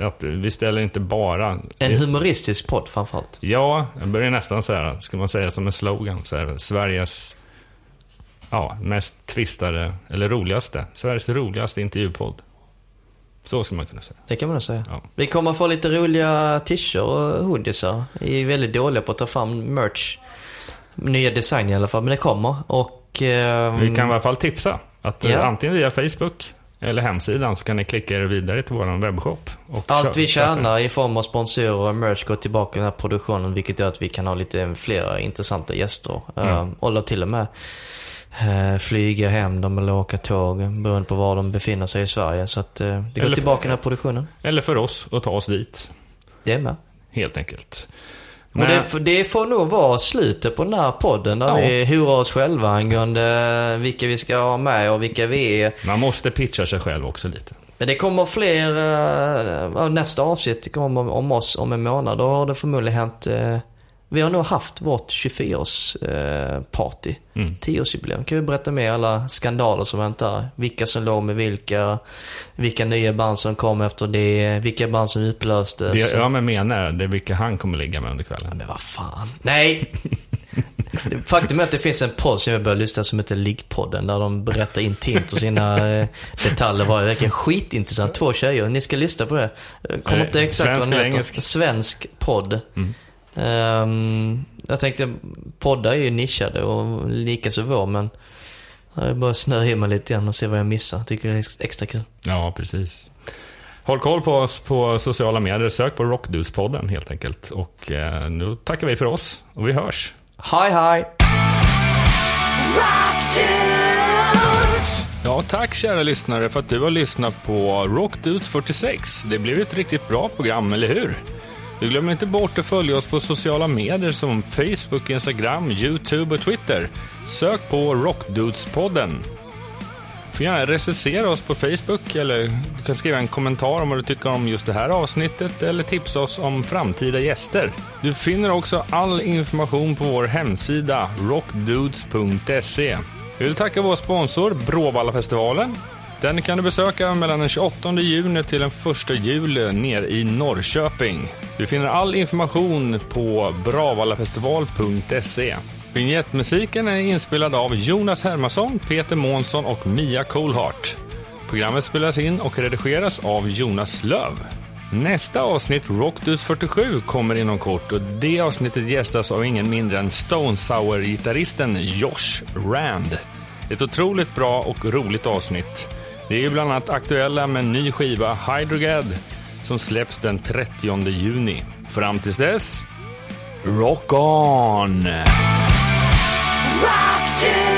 Att vi ställer inte bara... En humoristisk podd framförallt. Ja, jag börjar nästan säga, ska man säga som en slogan, så är det Sveriges ja, mest twistade, eller roligaste, Sveriges roligaste intervjupodd. Så skulle man kunna säga. Det kan man säga. Ja. Vi kommer få lite roliga t-shirts och hoodiesar. Vi är väldigt dåliga på att ta fram merch. Nya design i alla fall, men det kommer. Och... ehm, Vi kan i alla fall tipsa att eh, Ja. antingen via Facebook eller hemsidan så kan ni klicka er vidare till vår webbshop. Allt vi tjänar i form av sponsorer och merch går tillbaka i den här produktionen, vilket gör att vi kan ha lite flera intressanta gäster. Mm. Eller till och med eh, flyga hem dem eller åka tåg, beroende på var de befinner sig i Sverige. Så att eh, det går Eller- tillbaka i den här produktionen. Eller för oss att ta oss dit, Det är med. helt enkelt. Men- det, får- det får nog vara slutet på den här podden där Ja. vi horar oss själva angående vilka vi ska ha med och vilka vi är. Man måste pitcha sig själv också lite. Men det kommer fler, eh, nästa avsnitt kommer om, om oss om en månad. Då har det förmodligen hänt, eh, vi har nog haft vårt 24-års eh. Mm. 10-årsjubileum. Kan vi berätta mer alla skandaler som väntar? Vilka som låg med vilka, vilka nya band som kom efter det, vilka band som upplöstes. Det jag menar, det är vilka han kommer ligga med under kvällen. Men vad fan. Nej! Faktum är att det finns en podd som jag börjar lyssna som heter Liggpodden. Där de berättar intimt och sina eh, detaljer varje vecka. Skitintressant. Två tjejer. Ni ska lyssna på det. Kommer Eh, inte exakt vad den heter. Svensk podd. Mm. Ehm, jag tänkte, poddar är ju nischade och lika så vår, men jag bara snöa in mig lite grann och se vad jag missar. Tycker det är ex- extra kul. Ja, precis. Håll koll på oss på sociala medier. Sök på Rockdudes-podden helt enkelt. Och eh, nu tackar vi för oss och vi hörs. Hej hej! Ja, tack kära lyssnare för att du har lyssnat på Rockdudes 46. Det blev ett riktigt bra program, eller hur? Du glömmer inte bort att följa oss på sociala medier som Facebook, Instagram, YouTube och Twitter. Sök på Rockdudespodden. Du får gärna recensera oss på Facebook eller du kan skriva en kommentar om vad du tycker om just det här avsnittet eller tipsa oss om framtida gäster. Du finner också all information på vår hemsida rockdudes.se. Vi vill tacka vår sponsor Bråvallafestivalen. Den kan du besöka mellan den 28 juni till den 1 juli nere i Norrköping. Du finner all information på bravallafestival.se. Vignettmusiken är inspelad av Jonas Hermansson, Peter Månsson och Mia Coolhart. Programmet spelas in och redigeras av Jonas Löv. Nästa avsnitt, Rockdus 47, kommer inom kort och det avsnittet gästas av ingen mindre än Stone Sour-gitarristen Josh Rand. Ett otroligt bra och roligt avsnitt. Det är ju bland annat aktuella med en ny skiva, Hydrogad, som släpps den 30 juni. Fram tills dess, rock on! Rock